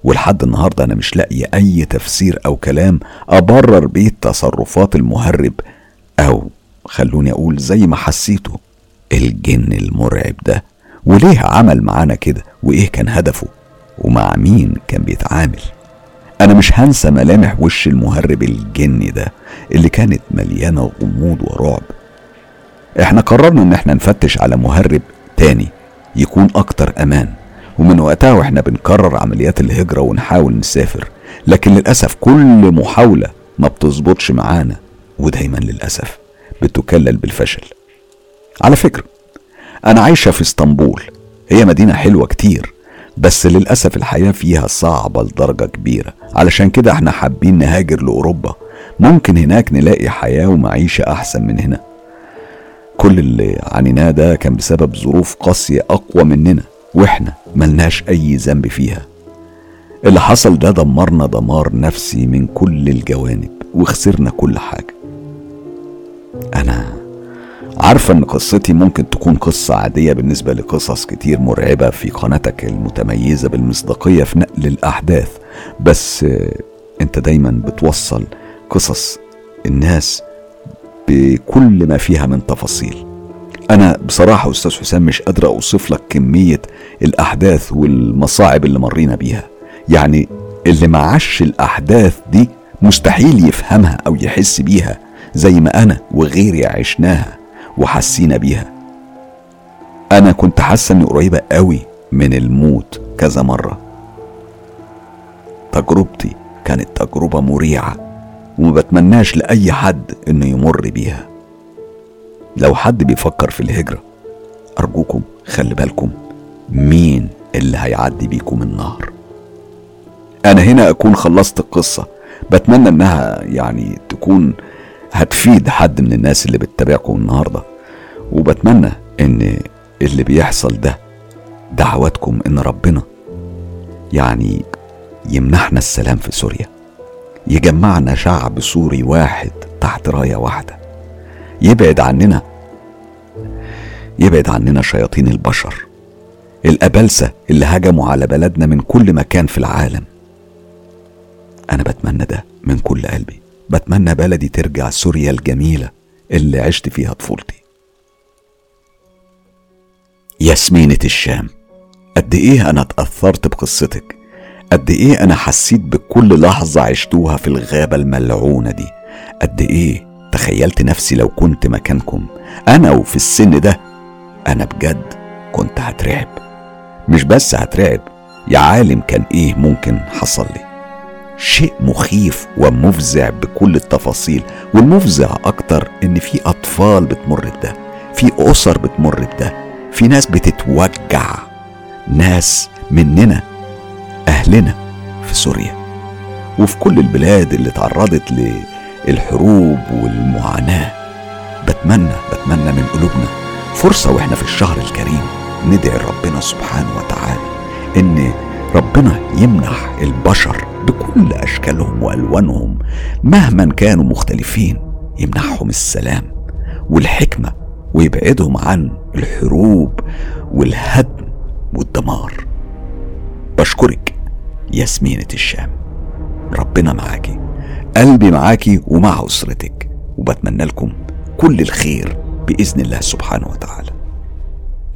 ولحد النهارده أنا مش لاقي أي تفسير أو كلام أبرر بيه تصرفات المهرب أو خلوني أقول زي ما حسيته الجن المرعب ده. وليه عمل معانا كده؟ وإيه كان هدفه؟ ومع مين كان بيتعامل؟ أنا مش هنسى ملامح وش المهرب الجني ده اللي كانت مليانة غموض ورعب. إحنا قررنا إن إحنا نفتش على مهرب تاني يكون أكتر أمان. ومن وقتها وإحنا بنكرر عمليات الهجرة ونحاول نسافر. لكن للأسف كل محاولة ما بتظبطش معانا. ودايما للأسف بتكلل بالفشل. على فكرة أنا عايشة في إسطنبول. هي مدينة حلوة كتير بس للأسف الحياة فيها صعبة لدرجة كبيرة. علشان كده إحنا حابين نهاجر لأوروبا. ممكن هناك نلاقي حياة ومعيشة أحسن من هنا. كل اللي عنيناه ده كان بسبب ظروف قاسية أقوى مننا وإحنا ملناش أي ذنب فيها. اللي حصل ده دمرنا دمار نفسي من كل الجوانب وخسرنا كل حاجة. أنا عارفة إن قصتي ممكن تكون قصة عادية بالنسبة لقصص كتير مرعبة في قناتك المتميزة بالمصداقية في نقل الأحداث بس أنت دايما بتوصل قصص الناس بكل ما فيها من تفاصيل. أنا بصراحة أستاذ حسام مش قادر أوصف لك كمية الأحداث والمصاعب اللي مرينا بيها. يعني اللي معاش الأحداث دي مستحيل يفهمها أو يحس بيها زي ما أنا وغيري عشناها. وحسينا بيها. أنا كنت حاسة إني قريبة قوي من الموت كذا مرة. تجربتي كانت تجربة مريعة وما بتمناش لأي حد إنه يمر بيها. لو حد بيفكر في الهجرة أرجوكم خلي بالكم مين اللي هيعدي بيكم النهر. أنا هنا أكون خلصت القصة بتمنى إنها يعني تكون هتفيد حد من الناس اللي بتتابعكم النهارده. وبتمنى إن اللي بيحصل ده دعواتكم إن ربنا يعني يمنحنا السلام في سوريا يجمعنا شعب سوري واحد تحت راية واحدة يبعد عننا يبعد عننا شياطين البشر الأبلسة اللي هجموا على بلدنا من كل مكان في العالم. أنا بتمنى ده من كل قلبي بتمنى بلدي ترجع سوريا الجميلة اللي عشت فيها طفولتي. ياسمينة الشام. قد إيه أنا اتأثرت بقصتك؟ قد إيه أنا حسيت بكل لحظة عشتوها في الغابة الملعونة دي؟ قد إيه تخيلت نفسي لو كنت مكانكم؟ أنا وفي السن ده أنا بجد كنت هترعب. مش بس هترعب يا عالم كان إيه ممكن حصل لي؟ شيء مخيف ومفزع بكل التفاصيل والمفزع أكتر إن في أطفال بتمر بده في أسر بتمر بده في ناس بتتوجع. ناس مننا أهلنا في سوريا. وفي كل البلاد اللي تعرضت للحروب والمعاناة بتمنى بتمنى من قلوبنا فرصة وإحنا في الشهر الكريم ندعي ربنا سبحانه وتعالى إن ربنا يمنح البشر بكل أشكالهم وألوانهم مهما كانوا مختلفين يمنحهم السلام والحكمة ويبعدهم عن الحروب والهدم والدمار. بشكرك ياسمينة الشام. ربنا معاكي. قلبي معاكي ومع أسرتك. وبتمنى لكم كل الخير بإذن الله سبحانه وتعالى.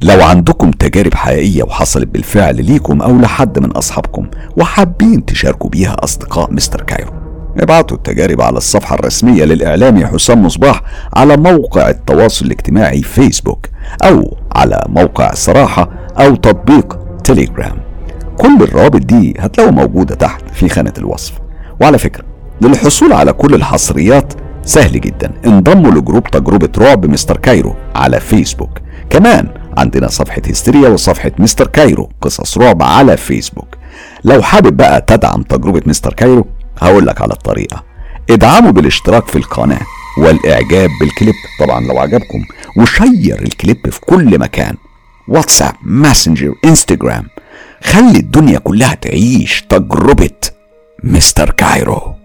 لو عندكم تجارب حقيقية وحصلت بالفعل ليكم أو لحد من أصحابكم وحابين تشاركوا بيها أصدقاء مستر كايرو ابعتوا التجارب على الصفحة الرسمية للإعلامي حسام مصباح على موقع التواصل الاجتماعي فيسبوك أو على موقع صراحة أو تطبيق تليجرام. كل الروابط دي هتلاقوا موجودة تحت في خانة الوصف. وعلى فكرة للحصول على كل الحصريات سهل جدا. انضموا لجروب تجربة رعب مستر كايرو على فيسبوك. كمان عندنا صفحة هستيريا وصفحة مستر كايرو قصص رعب على فيسبوك. لو حابب بقى تدعم تجربة مستر كايرو هقول لك على الطريقة. ادعموا بالاشتراك في القناة والإعجاب بالكليب. طبعا لو عجبكم وشير الكليب في كل مكان. واتساب ماسنجر إنستجرام. خلي الدنيا كلها تعيش تجربة مستر كايرو.